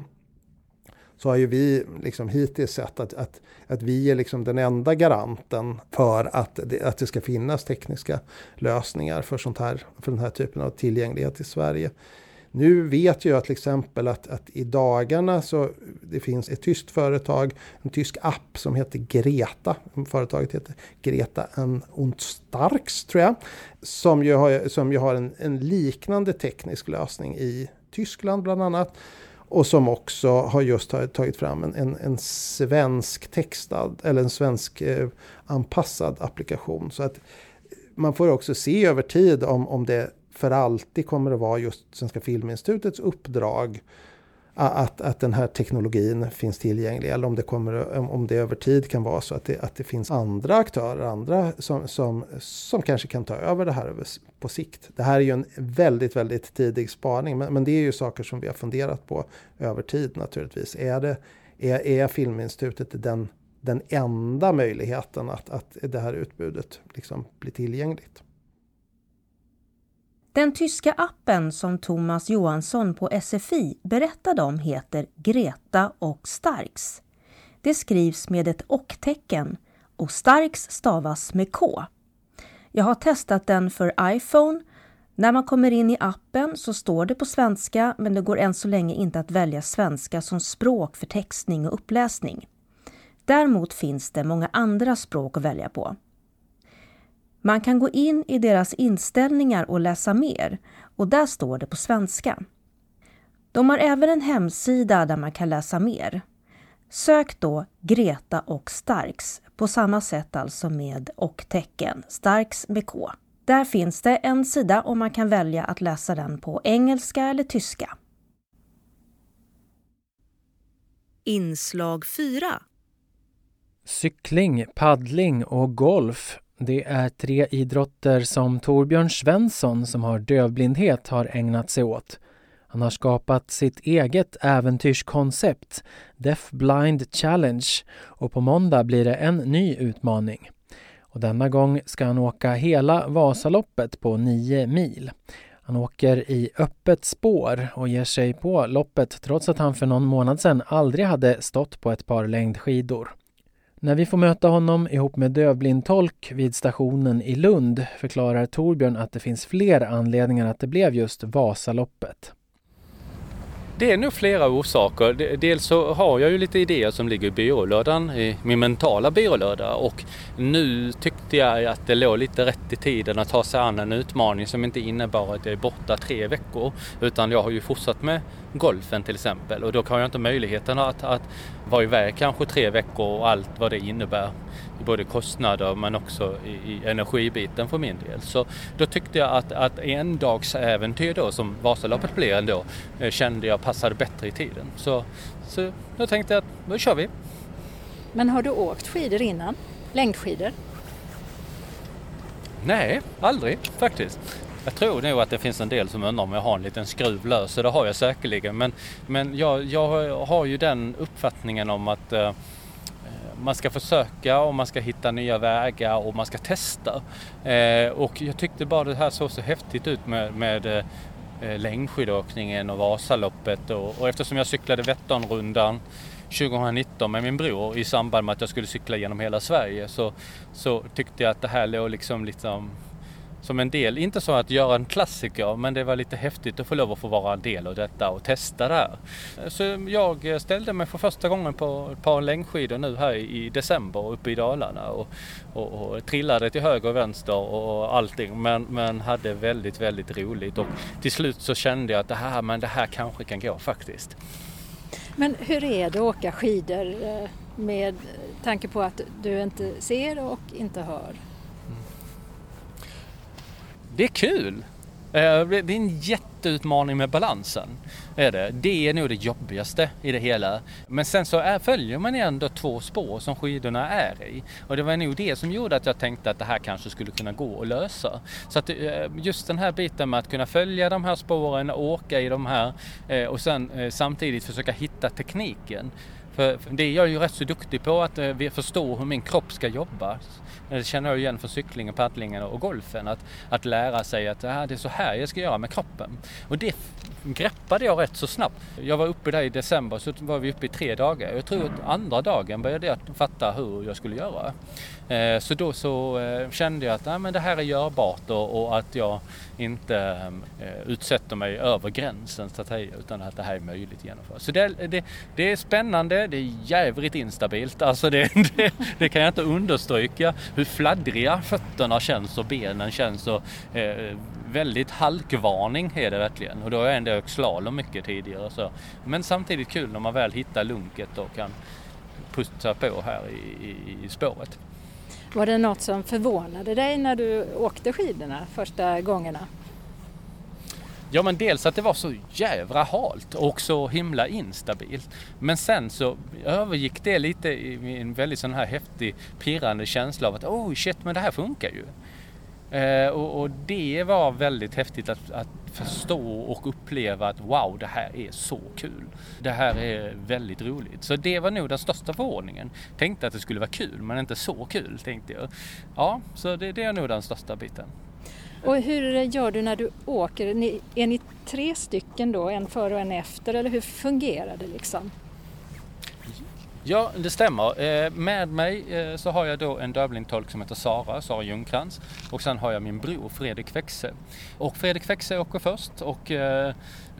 så har ju vi liksom hittills sett att, att, att vi är liksom den enda garanten för att det, att det ska finnas tekniska lösningar för, sånt här, för den här typen av tillgänglighet i Sverige. Nu vet jag till exempel att, att i dagarna så det finns ett tyskt företag, en tysk app som heter Greta. Företaget heter Greta und Starks tror jag. Som ju har, som ju har en, en liknande teknisk lösning i Tyskland bland annat. Och som också har just tagit fram en, en, en svensk textad eller en svensk eh, anpassad applikation. Så att man får också se över tid om, om det för alltid kommer att vara just Svenska Filminstitutets uppdrag att, att den här teknologin finns tillgänglig eller om det, kommer, om det över tid kan vara så att det, att det finns andra aktörer, andra som, som, som kanske kan ta över det här på sikt. Det här är ju en väldigt, väldigt tidig spaning, men, men det är ju saker som vi har funderat på över tid naturligtvis. Är, det, är, är Filminstitutet den, den enda möjligheten att, att det här utbudet liksom blir tillgängligt? Den tyska appen som Thomas Johansson på SFI berättade om heter Greta och Starks. Det skrivs med ett och-tecken och Starks stavas med K. Jag har testat den för iPhone. När man kommer in i appen så står det på svenska men det går än så länge inte att välja svenska som språk för textning och uppläsning. Däremot finns det många andra språk att välja på. Man kan gå in i deras inställningar och läsa mer och där står det på svenska. De har även en hemsida där man kan läsa mer. Sök då Greta och Starks, på samma sätt alltså med och-tecken, Starks med K. Där finns det en sida och man kan välja att läsa den på engelska eller tyska. Inslag 4 Cykling, paddling och golf det är tre idrotter som Torbjörn Svensson som har dövblindhet har ägnat sig åt. Han har skapat sitt eget äventyrskoncept, Deaf Blind Challenge och på måndag blir det en ny utmaning. Och denna gång ska han åka hela Vasaloppet på nio mil. Han åker i öppet spår och ger sig på loppet trots att han för någon månad sedan aldrig hade stått på ett par längdskidor. När vi får möta honom ihop med dövblindtolk vid stationen i Lund förklarar Torbjörn att det finns fler anledningar att det blev just Vasaloppet. Det är nog flera orsaker. Dels så har jag ju lite idéer som ligger i byrålådan, i min mentala byrålåda. Och nu tyckte jag att det låg lite rätt i tiden att ta sig an en utmaning som inte innebar att jag är borta tre veckor. Utan jag har ju fortsatt med golfen till exempel. Och då har jag inte möjligheten att, att vara iväg kanske tre veckor och allt vad det innebär både kostnader men också i, i energibiten för min del. Så då tyckte jag att, att en dags äventyr då som Vasaloppet blev ändå eh, kände jag passade bättre i tiden. Så, så då tänkte jag att då kör vi. Men har du åkt skidor innan? Längdskidor? Nej, aldrig faktiskt. Jag tror nog att det finns en del som undrar om jag har en liten skruv lös, så det har jag säkerligen. Men, men jag, jag har ju den uppfattningen om att eh, man ska försöka och man ska hitta nya vägar och man ska testa. Eh, och jag tyckte bara det här såg så häftigt ut med, med eh, längdskidåkningen och Vasaloppet och, och eftersom jag cyklade Vätternrundan 2019 med min bror i samband med att jag skulle cykla genom hela Sverige så, så tyckte jag att det här låg liksom, liksom som en del, inte så att göra en klassiker, men det var lite häftigt att få lov att få vara en del av detta och testa det här. Så jag ställde mig för första gången på ett par längdskidor nu här i december uppe i Dalarna och, och, och trillade till höger och vänster och allting, men, men hade väldigt, väldigt roligt och till slut så kände jag att det här, men det här kanske kan gå faktiskt. Men hur är det att åka skidor eh, med tanke på att du inte ser och inte hör? Det är kul. Eh, det är en jätteutmaning med balansen. Är det. det är nog det jobbigaste i det hela. Men sen så är, följer man ändå två spår som skidorna är i. Och det var nog det som gjorde att jag tänkte att det här kanske skulle kunna gå att lösa. Så att eh, just den här biten med att kunna följa de här spåren, åka i de här eh, och sen samtidigt försöka hitta tekniken. För det är jag ju rätt så duktig på att förstå hur min kropp ska jobba. Eh, det känner jag igen från cyklingen, paddlingen och golfen. Att, att lära sig att ah, det är så här jag ska göra med kroppen. Och det greppade jag rätt så snabbt. Jag var uppe där i december så var vi uppe i tre dagar. Jag tror att andra dagen började jag fatta hur jag skulle göra. Eh, så då så eh, kände jag att nej, men det här är görbart och, och att jag inte eh, utsätter mig över gränsen så att säga, utan att det här är möjligt att genomföra. Så det, det, det är spännande, det är jävligt instabilt, alltså det, det, det, kan jag inte understryka hur fladdriga fötterna känns och benen känns och eh, väldigt halkvarning är det verkligen och då har jag ändå åkt slalom mycket tidigare. Så. Men samtidigt kul när man väl hittar lunket och kan putsa på här i, i, i spåret. Var det något som förvånade dig när du åkte skidorna första gångerna? Ja men dels att det var så jävla halt och så himla instabilt. Men sen så övergick det lite i en väldigt sån här häftig pirrande känsla av att oh shit men det här funkar ju. Eh, och, och, det var väldigt häftigt att, att, förstå och uppleva att wow, det här är så kul. Det här är väldigt roligt. Så det var nog den största förordningen. Tänkte att det skulle vara kul, men inte så kul tänkte jag. Ja, så det, det är nog den största biten. Och hur gör du när du åker? Är ni tre stycken då, en före och en efter, eller hur fungerar det liksom? Ja, det stämmer. Eh, med mig eh, så har jag då en dövblindtolk som heter Sara, Sara Ljungkrantz. Och sen har jag min bror Fredrik Växe. Och Fredrik Växe åker först och eh,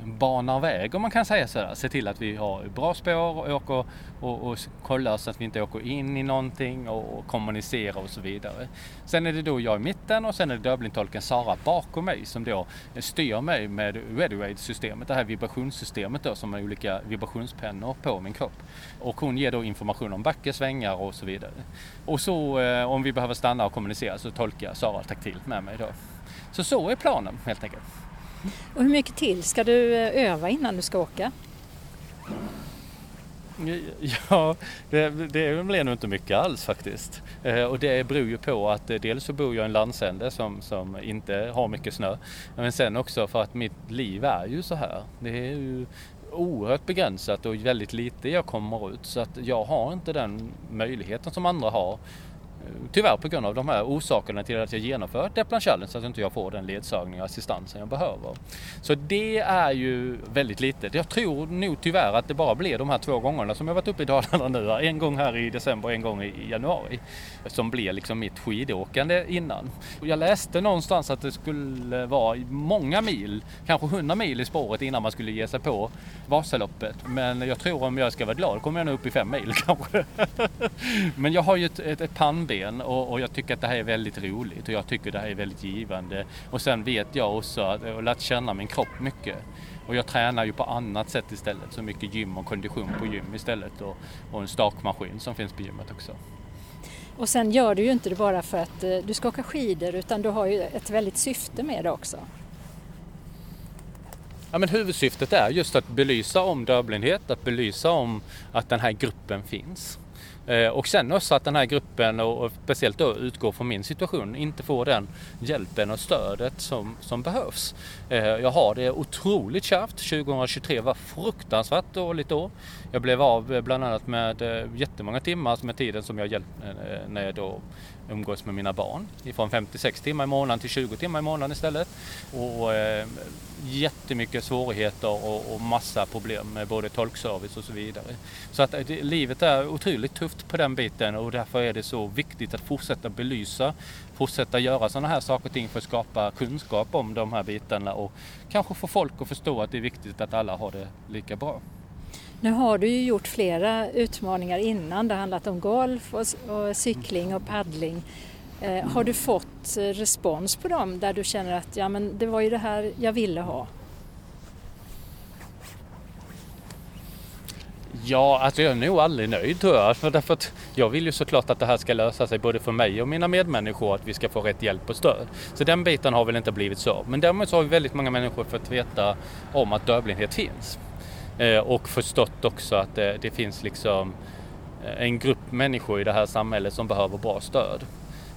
banar väg om man kan säga så. Se till att vi har bra spår och åker och, och kollar så att vi inte åker in i någonting och, och kommunicerar och så vidare. Sen är det då jag i mitten och sen är det dövblindtolken Sara bakom mig som då styr mig med ReadyRaid-systemet, det här vibrationssystemet då som har olika vibrationspennor på min kropp. Och hon ger då information om backe, svängar och så vidare. Och så eh, om vi behöver stanna och kommunicera så tolkar Sara taktilt med mig då. Så så är planen helt enkelt. Och hur mycket till ska du eh, öva innan du ska åka? Ja, det, det blir nog inte mycket alls faktiskt. Eh, och det beror ju på att eh, dels så bor jag i en landsände som, som inte har mycket snö. Men sen också för att mitt liv är ju så här. Det är ju oerhört begränsat och väldigt lite jag kommer ut. Så att jag har inte den möjligheten som andra har Tyvärr på grund av de här orsakerna till att jag genomför Deplan Challenge så att inte jag får den ledsagning och assistansen jag behöver. Så det är ju väldigt litet. Jag tror nog tyvärr att det bara blir de här två gångerna som jag varit uppe i Dalarna nu. En gång här i december och en gång i januari. Som blir liksom mitt skidåkande innan. Jag läste någonstans att det skulle vara många mil, kanske 100 mil i spåret innan man skulle ge sig på Vasaloppet. Men jag tror om jag ska vara glad kommer jag nog upp i fem mil kanske. Men jag har ju ett, ett, ett pannben ben och, och, jag tycker att det här är väldigt roligt och jag tycker det här är väldigt givande. Och sen vet jag också att jag har lärt känna min kropp mycket. Och jag tränar ju på annat sätt istället, så mycket gym och kondition på gym istället och, och en stakmaskin som finns på gymmet också. Och sen gör du ju inte det bara för att eh, du ska åka skidor utan du har ju ett väldigt syfte med det också. Ja, men huvudsyftet är just att belysa om dövblindhet, att belysa om att den här gruppen finns. Eh, och sen också att den här gruppen, och speciellt då utgår från min situation, inte får den hjälpen och stödet som, som behövs. Eh, jag har det otroligt kärvt. 2023 var fruktansvärt dåligt år. Jag blev av eh, bland annat med jättemånga timmar med tiden som jag hjälpte när jag då umgås med mina barn. Ifrån 56 timmar i månaden till 20 timmar i månaden istället. Och eh, jättemycket svårigheter och, och massa problem med både tolkservice och så vidare. Så att eh, det, livet är otroligt tufft på den biten och därför är det så viktigt att fortsätta belysa, fortsätta göra sådana här saker och ting för att skapa kunskap om de här bitarna och kanske få folk att förstå att det är viktigt att alla har det lika bra. Nu har du ju gjort flera utmaningar innan. Det har handlat om golf och, och cykling och paddling. Eh, har du fått eh, respons på dem där du känner att ja, men det var ju det här jag ville ha? Ja, alltså jag är nog aldrig nöjd tror jag. För därför att jag vill ju såklart att det här ska lösa sig både för mig och mina medmänniskor, att vi ska få rätt hjälp och stöd. Så den biten har väl inte blivit så. Men däremot så har vi väldigt många människor fått veta om att dövblindhet finns. Eh, och förstått också att det, det, finns liksom eh, en grupp människor i det här samhället som behöver bra stöd.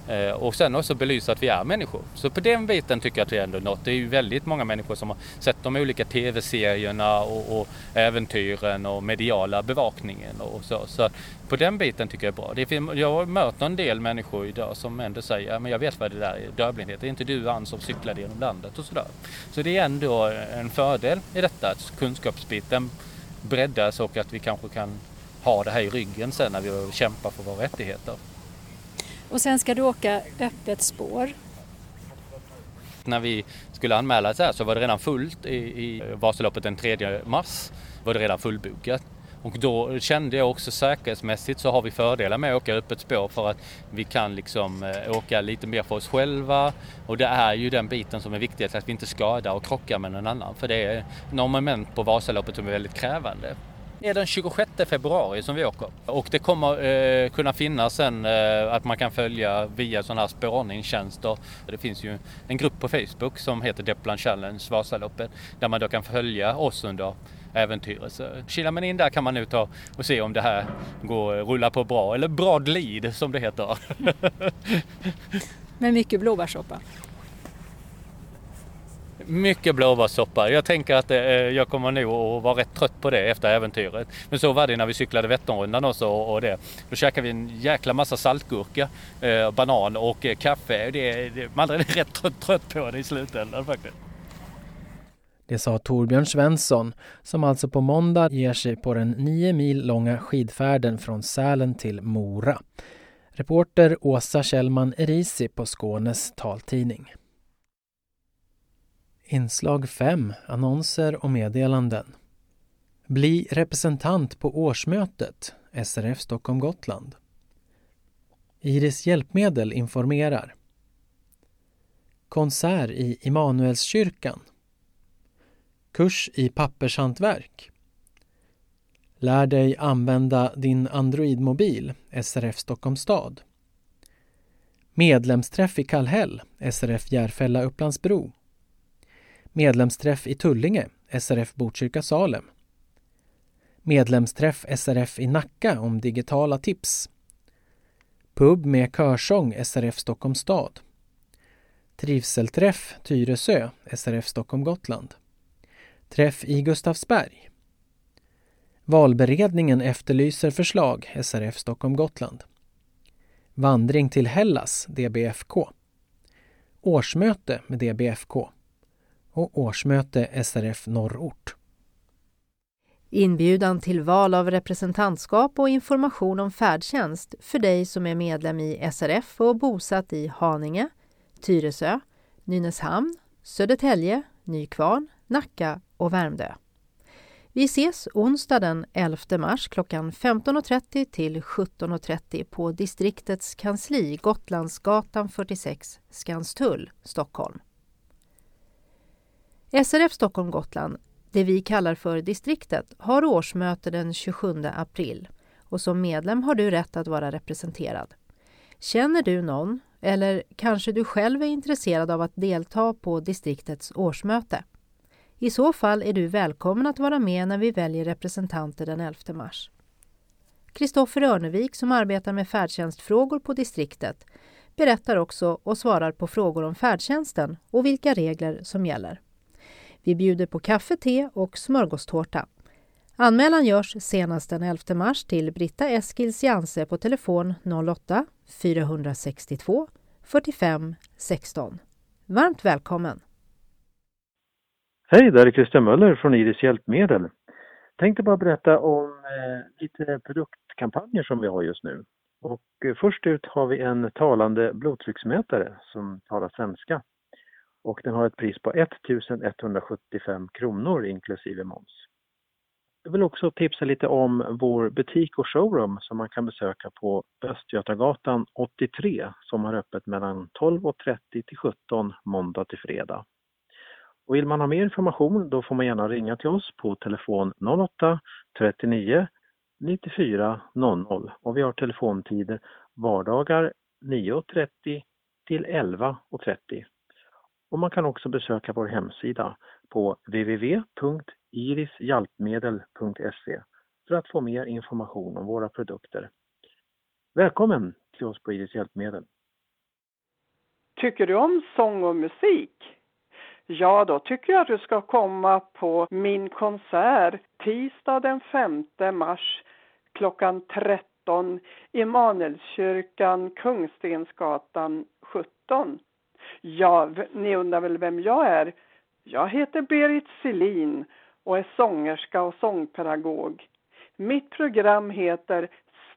Eh, och sen också belysa att vi är människor. Så på den biten tycker jag att vi ändå nått. Det är ju väldigt många människor som har sett de olika tv-serierna och, och äventyren och mediala bevakningen och så. Så på den biten tycker jag är bra. Det, jag möter en del människor idag som ändå säger men jag vet vad det där är, dövblindhet. Det är inte du Ann som cyklade genom landet och sådär. Så det är ändå en fördel i detta att kunskapsbiten breddas och att vi kanske kan ha det här i ryggen sen när vi kämpar för våra rättigheter. Och sen ska du åka öppet spår. När vi skulle anmäla det här så var det redan fullt i, i Vasaloppet den 3 mars. var det redan fullbokat. Och då kände jag också säkerhetsmässigt så har vi fördelar med att åka öppet spår för att vi kan liksom eh, åka lite mer för oss själva. Och det är ju den biten som är viktigast, att vi inte skadar och krockar med någon annan. För det är några moment på Vasaloppet som är väldigt krävande. Det är den 26 februari som vi åker och det kommer eh, kunna finnas sen eh, att man kan följa via sådana här spårningstjänster. Det finns ju en grupp på Facebook som heter Deplan Challenge Vasaloppet där man då kan följa oss under äventyret. Så kilar man in där kan man nu ta och se om det här går rulla på bra eller bra glid som det heter. Med mycket blåbärssoppa. Mycket blåbärssoppa. Jag tänker att eh, jag kommer nog att vara rätt trött på det efter äventyret. Men så var det när vi cyklade Vätternrundan också och det. Då käkade vi en jäkla massa saltgurka, eh, banan och eh, kaffe. Det, det, man är rätt trött, trött på det i slutändan faktiskt. Det sa Torbjörn Svensson som alltså på måndag ger sig på den nio mil långa skidfärden från Sälen till Mora. Reporter Åsa Kjellman Erisi på Skånes taltidning. Inslag 5 Annonser och meddelanden. Bli representant på årsmötet SRF Stockholm Gotland. Iris Hjälpmedel informerar. Konsert i Immanuelskyrkan. Kurs i pappershantverk. Lär dig använda din Android-mobil, SRF Stockholm stad. Medlemsträff i Kallhäll, SRF Järfälla Upplandsbro. Medlemsträff i Tullinge, SRF Botkyrka Salem. Medlemsträff SRF i Nacka om digitala tips. Pub med körsång SRF Stockholm stad. Trivselträff Tyresö, SRF Stockholm Gotland. Träff i Gustavsberg. Valberedningen efterlyser förslag, SRF Stockholm Gotland. Vandring till Hellas, DBFK. Årsmöte med DBFK och årsmöte SRF Norrort. Inbjudan till val av representantskap och information om färdtjänst för dig som är medlem i SRF och bosatt i Haninge, Tyresö, Nynäshamn, Södertälje, Nykvarn, Nacka och Värmdö. Vi ses onsdag den 11 mars klockan 15.30 till 17.30 på distriktets kansli Gotlandsgatan 46, Skanstull, Stockholm. SRF Stockholm Gotland, det vi kallar för distriktet, har årsmöte den 27 april och som medlem har du rätt att vara representerad. Känner du någon, eller kanske du själv är intresserad av att delta på distriktets årsmöte? I så fall är du välkommen att vara med när vi väljer representanter den 11 mars. Kristoffer Örnevik som arbetar med färdtjänstfrågor på distriktet berättar också och svarar på frågor om färdtjänsten och vilka regler som gäller. Vi bjuder på kaffe, te och smörgåstårta. Anmälan görs senast den 11 mars till Britta Eskils Janse på telefon 08-462 45 16. Varmt välkommen! Hej, där är Christian Möller från Iris Hjälpmedel. Tänkte bara berätta om eh, lite produktkampanjer som vi har just nu. Och eh, först ut har vi en talande blodtrycksmätare som talar svenska och den har ett pris på 1175 kronor inklusive moms. Jag vill också tipsa lite om vår butik och showroom som man kan besöka på Östgötagatan 83 som har öppet mellan 12.30 till 17 måndag till fredag. Och vill man ha mer information då får man gärna ringa till oss på telefon 08 39 94 00 och vi har telefontider vardagar 9.30 till 11.30 och man kan också besöka vår hemsida på www.irishjalpmedel.se för att få mer information om våra produkter. Välkommen till oss på Iris Hjälpmedel! Tycker du om sång och musik? Ja, då tycker jag att du ska komma på min konsert tisdag den 5 mars klockan 13 i Manelskyrkan, Kungstensgatan 17. Ja, ni undrar väl vem jag är? Jag heter Berit Selin och är sångerska och sångpedagog. Mitt program heter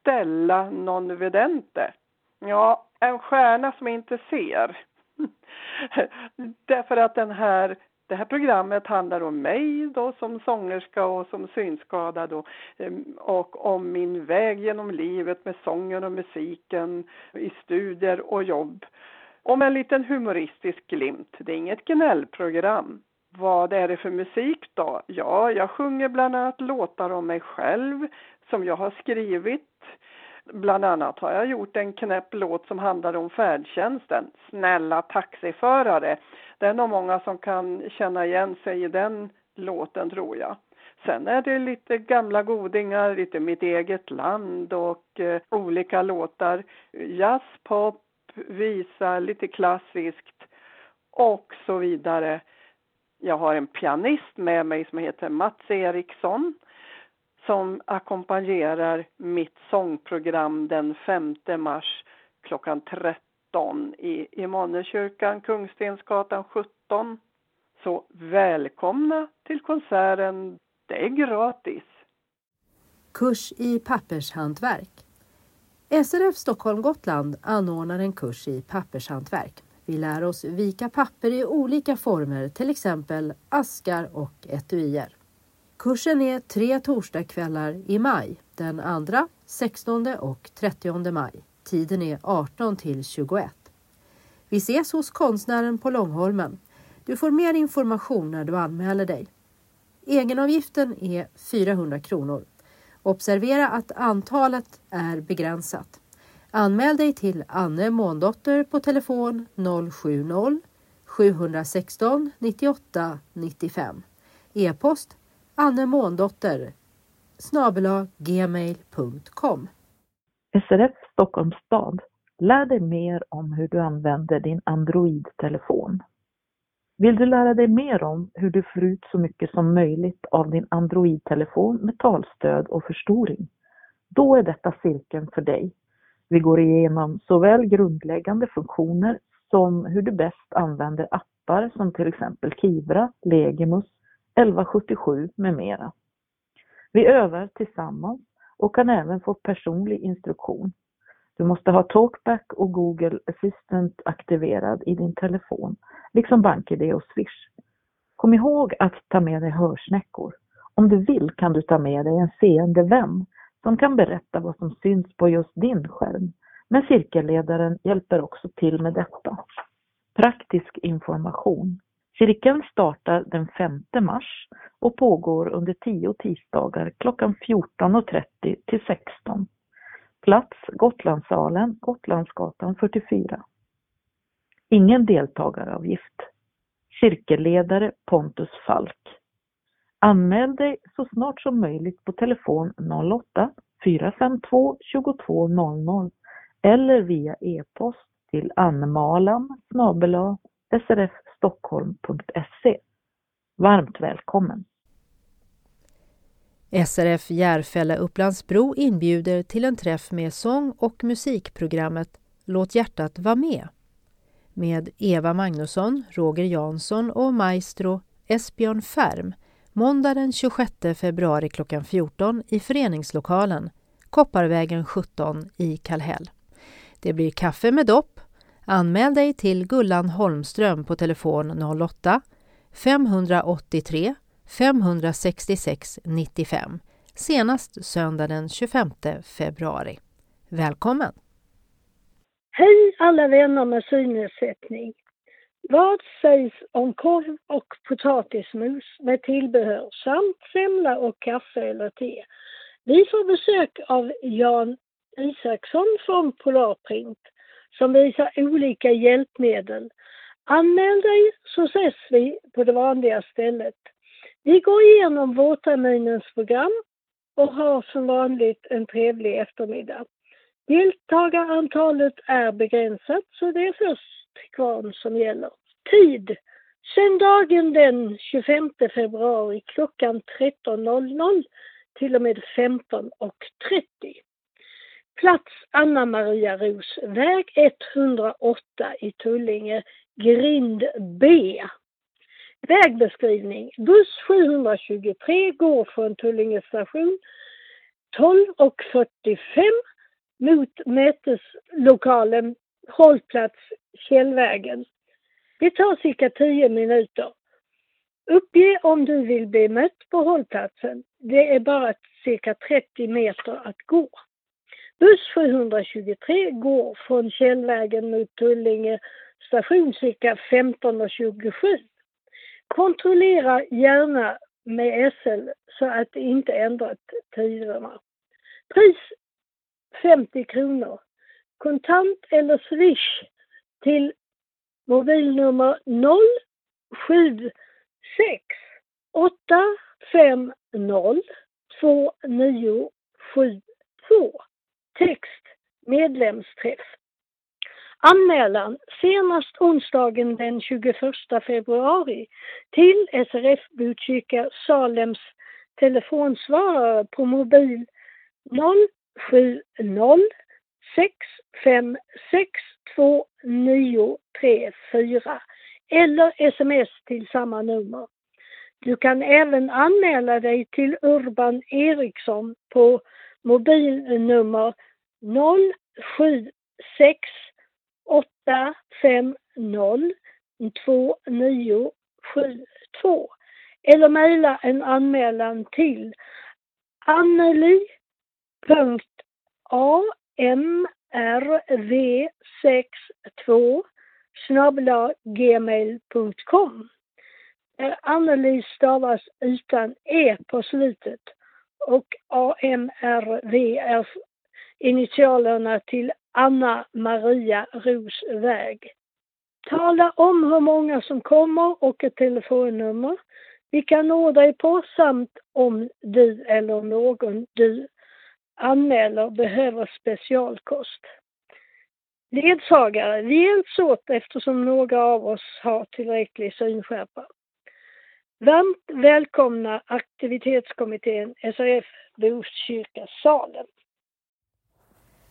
Stella non vedente. Ja, en stjärna som inte ser. Därför att den här, det här programmet handlar om mig då som sångerska och som synskadad och, ehm, och om min väg genom livet med sången och musiken i studier och jobb. Och med en liten humoristisk glimt. Det är inget gnällprogram. Vad är det för musik då? Ja, jag sjunger bland annat låtar om mig själv som jag har skrivit. Bland annat har jag gjort en knäpp låt som handlar om färdtjänsten. Snälla taxiförare. Det är nog många som kan känna igen sig i den låten tror jag. Sen är det lite gamla godingar, lite mitt eget land och eh, olika låtar. Jazz, pop, visa, lite klassiskt och så vidare. Jag har en pianist med mig som heter Mats Eriksson som ackompanjerar mitt sångprogram den 5 mars klockan 13 i Immanuelskyrkan, Kungstensgatan 17. Så välkomna till konserten. Det är gratis. Kurs i pappershantverk. SRF Stockholm Gotland anordnar en kurs i pappershantverk. Vi lär oss vika papper i olika former, till exempel askar och etuier. Kursen är tre torsdagskvällar i maj, den 2, 16 och 30 maj. Tiden är 18 till 21. Vi ses hos konstnären på Långholmen. Du får mer information när du anmäler dig. Egenavgiften är 400 kronor. Observera att antalet är begränsat. Anmäl dig till Anne Måndotter på telefon 070 716 98 95. E-post Anne Måndotter gmail.com. SRF Stockholms stad. Lär dig mer om hur du använder din Android-telefon. Vill du lära dig mer om hur du får ut så mycket som möjligt av din Android-telefon med talstöd och förstoring? Då är detta cirkeln för dig. Vi går igenom såväl grundläggande funktioner som hur du bäst använder appar som till exempel Kivra, Legimus, 1177 med mera. Vi övar tillsammans och kan även få personlig instruktion. Du måste ha Talkback och Google Assistant aktiverad i din telefon, liksom BankID och Swish. Kom ihåg att ta med dig hörsnäckor. Om du vill kan du ta med dig en seende vän som kan berätta vad som syns på just din skärm. Men cirkelledaren hjälper också till med detta. Praktisk information. Cirkeln startar den 5 mars och pågår under 10 tisdagar klockan 14.30 till 16. Plats Gotlandssalen, Gotlandsgatan 44. Ingen deltagaravgift. Cirkelledare Pontus Falk. Anmäl dig så snart som möjligt på telefon 08 452 2200 eller via e-post till anmalan srfstockholm.se. Varmt välkommen! SRF Järfälla Upplandsbro inbjuder till en träff med sång och musikprogrammet Låt hjärtat vara med med Eva Magnusson, Roger Jansson och maestro Esbjörn Färm måndag den 26 februari klockan 14 i föreningslokalen Kopparvägen 17 i Kallhäll. Det blir kaffe med dopp. Anmäl dig till Gullan Holmström på telefon 08 583 566 95 senast söndag den 25 februari. Välkommen! Hej alla vänner med synnedsättning! Vad sägs om korv och potatismos med tillbehör samt semla och kaffe eller te? Vi får besök av Jan Isaksson från Polarprint som visar olika hjälpmedel. Anmäl dig så ses vi på det vanliga stället. Vi går igenom vårterminens program och har som vanligt en trevlig eftermiddag. Deltagarantalet är begränsat så det är först kvarn som gäller. Tid Söndagen den 25 februari klockan 13.00 till och med 15.30. Plats Anna Maria Ros, väg 108 i Tullinge, grind B. Vägbeskrivning. Buss 723 går från Tullinge station 12.45 mot möteslokalen hållplats Källvägen. Det tar cirka 10 minuter. Uppge om du vill bli mött på hållplatsen. Det är bara cirka 30 meter att gå. Buss 723 går från Källvägen mot Tullinge station cirka 15.27. Kontrollera gärna med SL så att det inte ändrat tiderna. Pris 50 kronor. Kontant eller swish till mobilnummer 076 850 2972. Text medlemsträff. Anmälan senast onsdagen den 21 februari till SRF Botkyrka Salems telefonsvarare på mobil 070-6562934 eller sms till samma nummer. Du kan även anmäla dig till Urban Eriksson på mobilnummer 076 850 2972 eller mejla en anmälan till anneli.amrv62 gmail.com. Eh, anneli stavas utan e på slutet och AMRV är initialerna till Anna Maria Rosväg. Tala om hur många som kommer och ett telefonnummer. Vi kan nå dig på samt om du eller någon du anmäler behöver specialkost. Ledsagare, vi hjälps åt eftersom några av oss har tillräcklig synskärpa. Varmt välkomna aktivitetskommittén SRF Botkyrka Salen.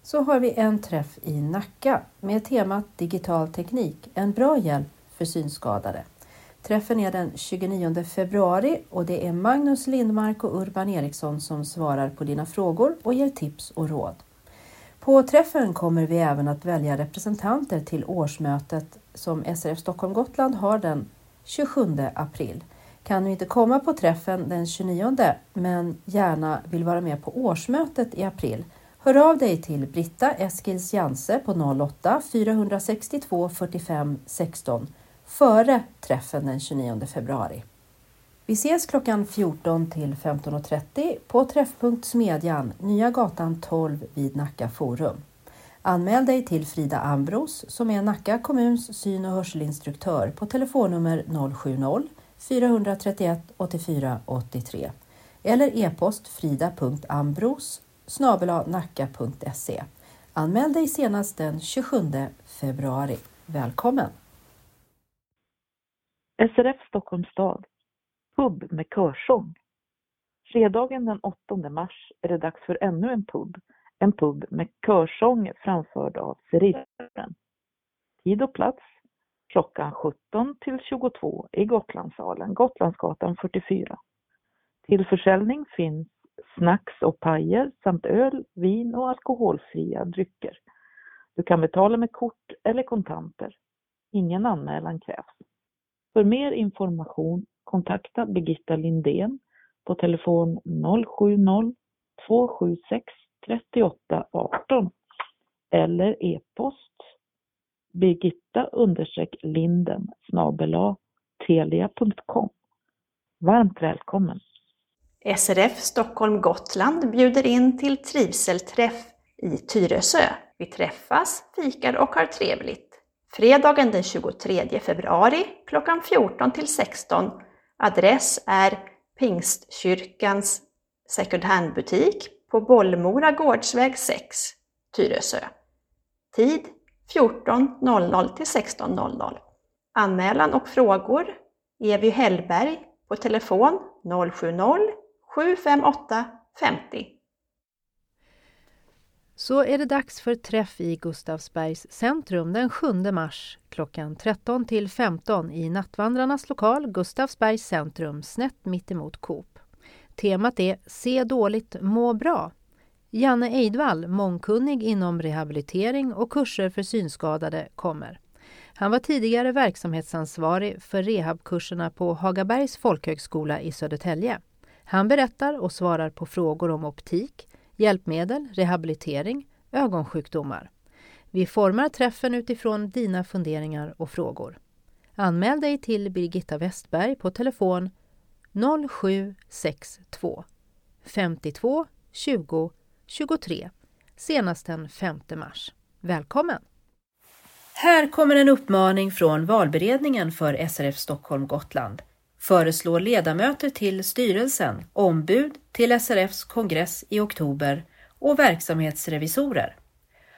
Så har vi en träff i Nacka med temat digital teknik, en bra hjälp för synskadade. Träffen är den 29 februari och det är Magnus Lindmark och Urban Eriksson som svarar på dina frågor och ger tips och råd. På träffen kommer vi även att välja representanter till årsmötet som SRF Stockholm Gotland har den 27 april. Kan du inte komma på träffen den 29 men gärna vill vara med på årsmötet i april Hör av dig till Britta Eskils Janse på 08 462 45 16 före träffen den 29 februari. Vi ses klockan 14 till 15.30 på Träffpunkt Smedjan, Nya gatan 12 vid Nacka Forum. Anmäl dig till Frida Ambros som är Nacka kommuns syn och hörselinstruktör på telefonnummer 070-431 84 83 eller e-post frida.ambros nacka.se. Anmäl dig senast den 27 februari. Välkommen! SRF Stockholms stad. Pub med körsång. Fredagen den 8 mars är det dags för ännu en pub. En pub med körsång framförd av Serifen. Tid och plats klockan 17 till 22 i Gotlandssalen, Gotlandsgatan 44. Till försäljning finns snacks och pajer samt öl, vin och alkoholfria drycker. Du kan betala med kort eller kontanter. Ingen anmälan krävs. För mer information kontakta Birgitta Lindén på telefon 070 276 38 18 eller e-post birgitta linden telia.com. Varmt välkommen! SRF Stockholm Gotland bjuder in till trivselträff i Tyresö. Vi träffas, fikar och har trevligt. Fredagen den 23 februari klockan 14 till 16. Adress är Pingstkyrkans second hand-butik på Bollmora Gårdsväg 6, Tyresö. Tid 14.00 till 16.00. Anmälan och frågor Evy Hellberg på telefon 070 758 50. Så är det dags för träff i Gustavsbergs centrum den 7 mars klockan 13 till 15 i Nattvandrarnas lokal Gustavsbergs centrum snett mittemot Coop. Temat är Se dåligt, må bra. Janne Eidvall, mångkunnig inom rehabilitering och kurser för synskadade, kommer. Han var tidigare verksamhetsansvarig för rehabkurserna på Hagabergs folkhögskola i Södertälje. Han berättar och svarar på frågor om optik, hjälpmedel, rehabilitering, ögonsjukdomar. Vi formar träffen utifrån dina funderingar och frågor. Anmäl dig till Birgitta Westberg på telefon 0762 52 20 23 senast den 5 mars. Välkommen! Här kommer en uppmaning från valberedningen för SRF Stockholm Gotland. Föreslår ledamöter till styrelsen, ombud till SRFs kongress i oktober och verksamhetsrevisorer.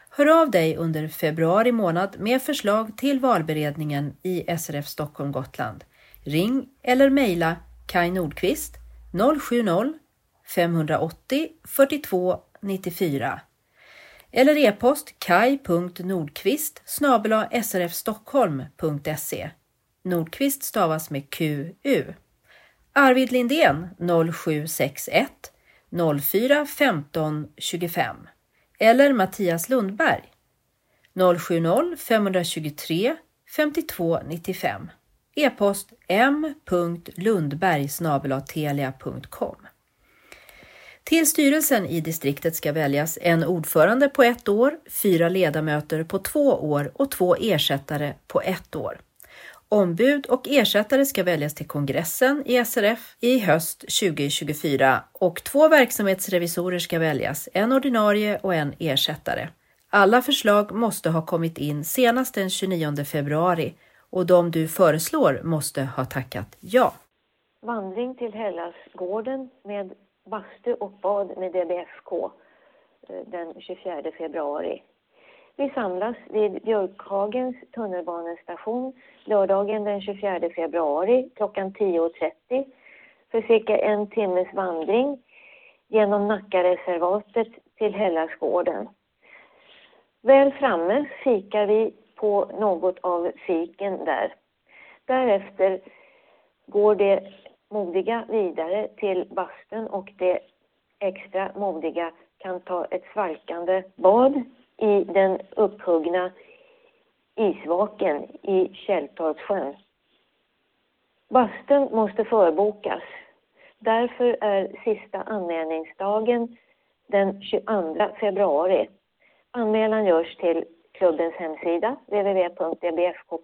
Hör av dig under februari månad med förslag till valberedningen i SRF Stockholm Gotland. Ring eller mejla Kai Nordqvist 070 580 42 94 eller e-post kaj.nordqvist srfstockholm.se Nordqvist stavas med QU. Arvid Lindén 0761 04 15 25 eller Mattias Lundberg 070 523 52 95 e-post m.lundberg till styrelsen i distriktet ska väljas en ordförande på ett år, fyra ledamöter på två år och två ersättare på ett år. Ombud och ersättare ska väljas till kongressen i SRF i höst 2024 och två verksamhetsrevisorer ska väljas, en ordinarie och en ersättare. Alla förslag måste ha kommit in senast den 29 februari och de du föreslår måste ha tackat ja. Vandring till Hellasgården med bastu och bad med DBFK eh, den 24 februari. Vi samlas vid Björkhagens tunnelbanestation lördagen den 24 februari klockan 10.30 för cirka en timmes vandring genom Nackareservatet till Hällasgården. Väl framme fikar vi på något av fiken där. Därefter går det modiga vidare till bastun och det extra modiga kan ta ett svalkande bad i den upphuggna isvaken i Källtorpssjön. Bastun måste förbokas. Därför är sista anmälningsdagen den 22 februari. Anmälan görs till klubbens hemsida www.dbfk.se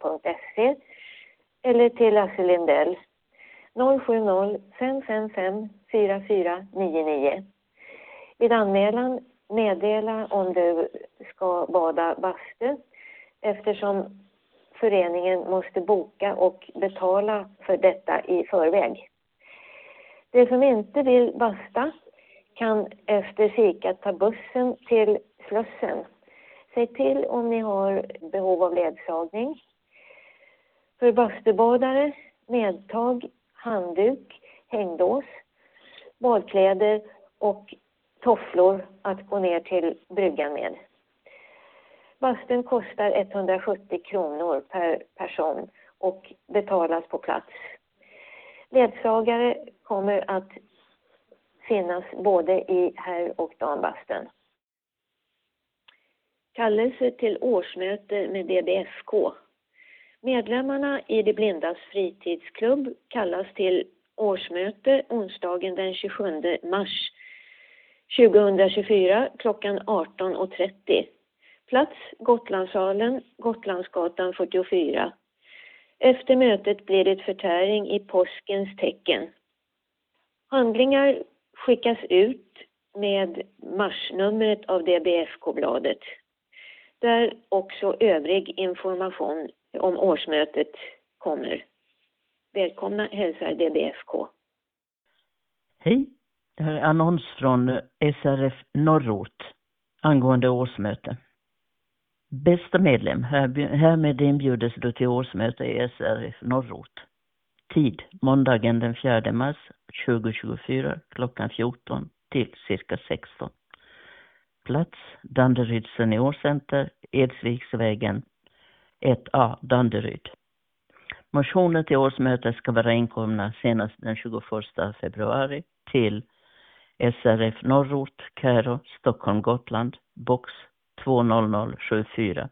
eller till Lasse Lindell 070 555 4499. Vid anmälan meddela om du ska bada bastu eftersom föreningen måste boka och betala för detta i förväg. De som inte vill basta kan efter fika ta bussen till Slussen. Säg till om ni har behov av ledsagning. För bastubadare, medtag handduk, hängdås, badkläder och tofflor att gå ner till bryggan med. Bastun kostar 170 kronor per person och betalas på plats. Ledsagare kommer att finnas både i herr och dambastun. Kallelse till årsmöte med DBFK Medlemmarna i De blindas fritidsklubb kallas till årsmöte onsdagen den 27 mars 2024 klockan 18.30. Plats Gotlandssalen, Gotlandsgatan 44. Efter mötet blir det förtäring i påskens tecken. Handlingar skickas ut med marsnumret av DBFK-bladet där också övrig information om årsmötet kommer. Välkomna hälsar DBFK. Hej, det här är annons från SRF Norrort angående årsmöte. Bästa medlem, härmed inbjudes du till årsmöte i SRF Norrort. Tid, måndagen den 4 mars 2024 klockan 14 till cirka 16. Plats, Danderyd seniorcenter, Edsviksvägen 1A, Danderyd. Motioner till årsmötet ska vara inkomna senast den 21 februari till SRF Norrort, Kärå, Stockholm, Gotland, box 20074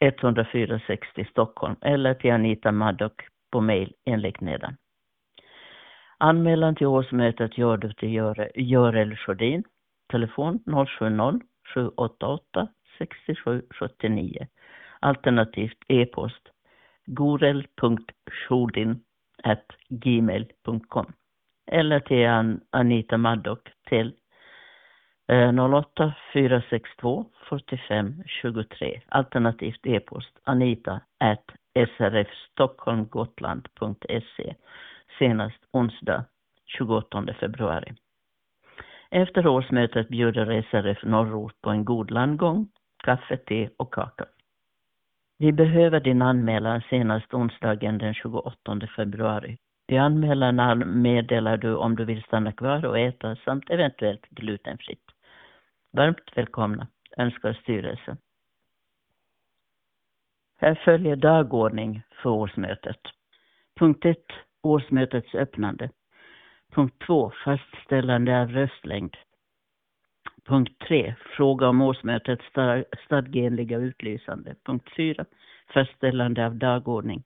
10460 Stockholm eller till Anita Maddock på mejl enligt nedan. Anmälan till årsmötet gör du till Görel Sjödin, telefon 070-788-6779, alternativt e-post gorel.shodin.gmail.com eller till An Anita Maddock till 08 462 45 23 alternativt e-post anita at srfstockholmgotland.se senast onsdag 28 februari. Efter årsmötet bjuder SRF Norrort på en god landgång, kaffe, te och kaka. Vi behöver din anmälan senast onsdagen den 28 februari. I anmälan meddelar du om du vill stanna kvar och äta samt eventuellt glutenfritt. Varmt välkomna, önskar styrelsen. Här följer dagordning för årsmötet. Punkt 1. Årsmötets öppnande. Punkt 2. Fastställande av röstlängd. Punkt 3. Fråga om årsmötets stadgenliga utlysande. Punkt 4. Fastställande av dagordning.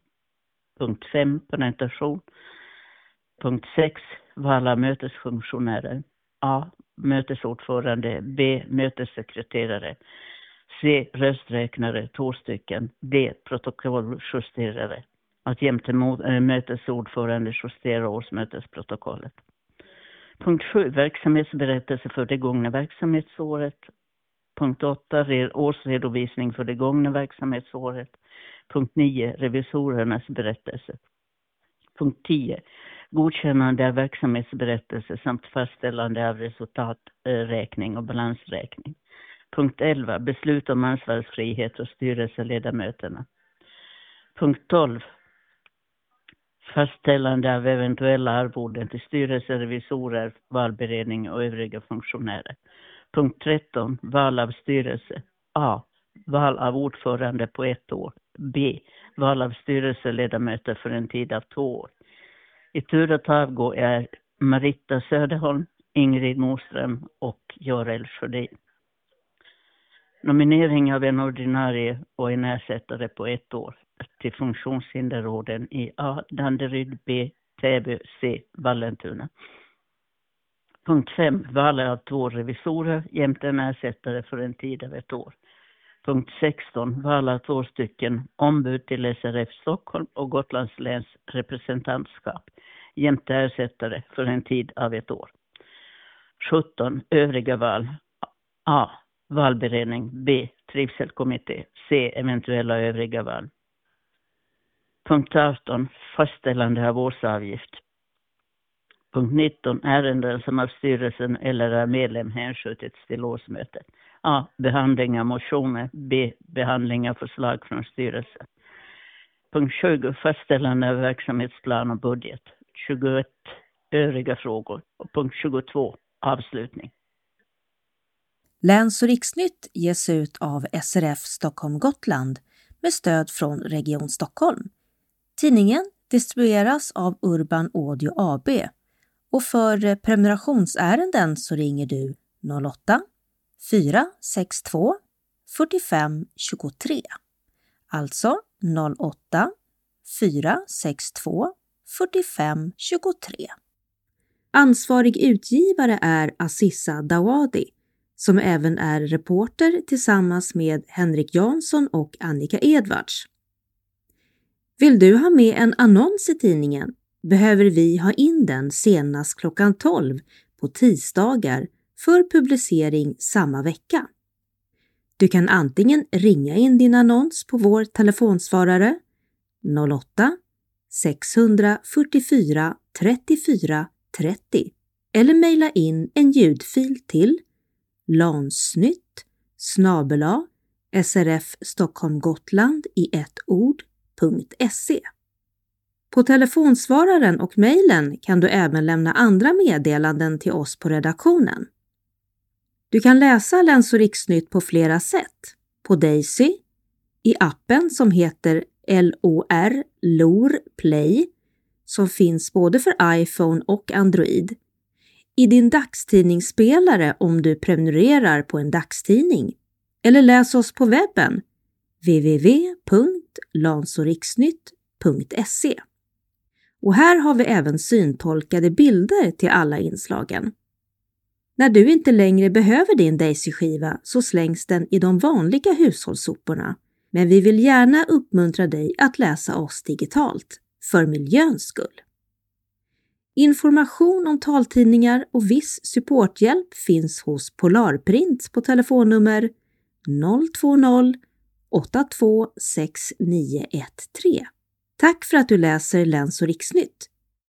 Punkt 5. Presentation. Punkt 6. Val av mötesfunktionärer. A. Mötesordförande. B. Mötessekreterare. C. Rösträknare, två stycken. D. Protokolljusterare. Att jämte eh, mötesordförande justera årsmötesprotokollet. Punkt 7. Verksamhetsberättelse för det gångna verksamhetsåret. Punkt 8. Årsredovisning för det gångna verksamhetsåret. Punkt 9. Revisorernas berättelse. Punkt 10. Godkännande av verksamhetsberättelse samt fastställande av resultaträkning och balansräkning. Punkt 11. Beslut om ansvarsfrihet och styrelseledamöterna. Punkt 12. Fastställande av eventuella arvoden till styrelserevisorer, valberedning och övriga funktionärer. Punkt 13. Val av styrelse. A. Val av ordförande på ett år. B. Val av styrelseledamöter för en tid av två år. I tur att avgå är Marita Söderholm, Ingrid Moström och Görel Sjödin. Nominering av en ordinarie och en ersättare på ett år till funktionshinderråden i A. Danderyd, B. Täby, C. Vallentuna. Punkt 5. Val av två revisorer jämte en ersättare för en tid av ett år. Punkt 16. Val av två stycken ombud till SRF Stockholm och Gotlands läns representantskap jämte ersättare för en tid av ett år. 17. Övriga val. A. Valberedning. B. Trivselkommitté. C. Eventuella övriga val. Punkt 18. Fastställande av årsavgift. Punkt 19. Ärenden som av styrelsen eller av medlem hänskjutits till årsmötet. A. Behandling av motioner. B. Behandling av förslag från styrelsen. Punkt 20. Fastställande av verksamhetsplan och budget. 21. Övriga frågor. Och punkt 22. Avslutning. Läns och riksnytt ges ut av SRF Stockholm Gotland med stöd från Region Stockholm. Tidningen distribueras av Urban Audio AB och för prenumerationsärenden så ringer du 08 462 45 23. Alltså 08 462 45 23. Ansvarig utgivare är Assissa Dawadi som även är reporter tillsammans med Henrik Jansson och Annika Edvards. Vill du ha med en annons i tidningen behöver vi ha in den senast klockan 12 på tisdagar för publicering samma vecka. Du kan antingen ringa in din annons på vår telefonsvarare 08 644 34 30 eller mejla in en ljudfil till lansnytt snabela srf Stockholm Gotland i ett ord.se. På telefonsvararen och mejlen kan du även lämna andra meddelanden till oss på redaktionen. Du kan läsa Läns och riksnytt på flera sätt. På Daisy, i appen som heter LOR LOR Play som finns både för iPhone och Android. I din dagstidningsspelare om du prenumererar på en dagstidning. Eller läs oss på webben www.lansoriksnytt.se. Och här har vi även syntolkade bilder till alla inslagen. När du inte längre behöver din Daisy-skiva så slängs den i de vanliga hushållssoporna. Men vi vill gärna uppmuntra dig att läsa oss digitalt, för miljöns skull. Information om taltidningar och viss supporthjälp finns hos Polarprint på telefonnummer 020 826913. Tack för att du läser Läns och riksnytt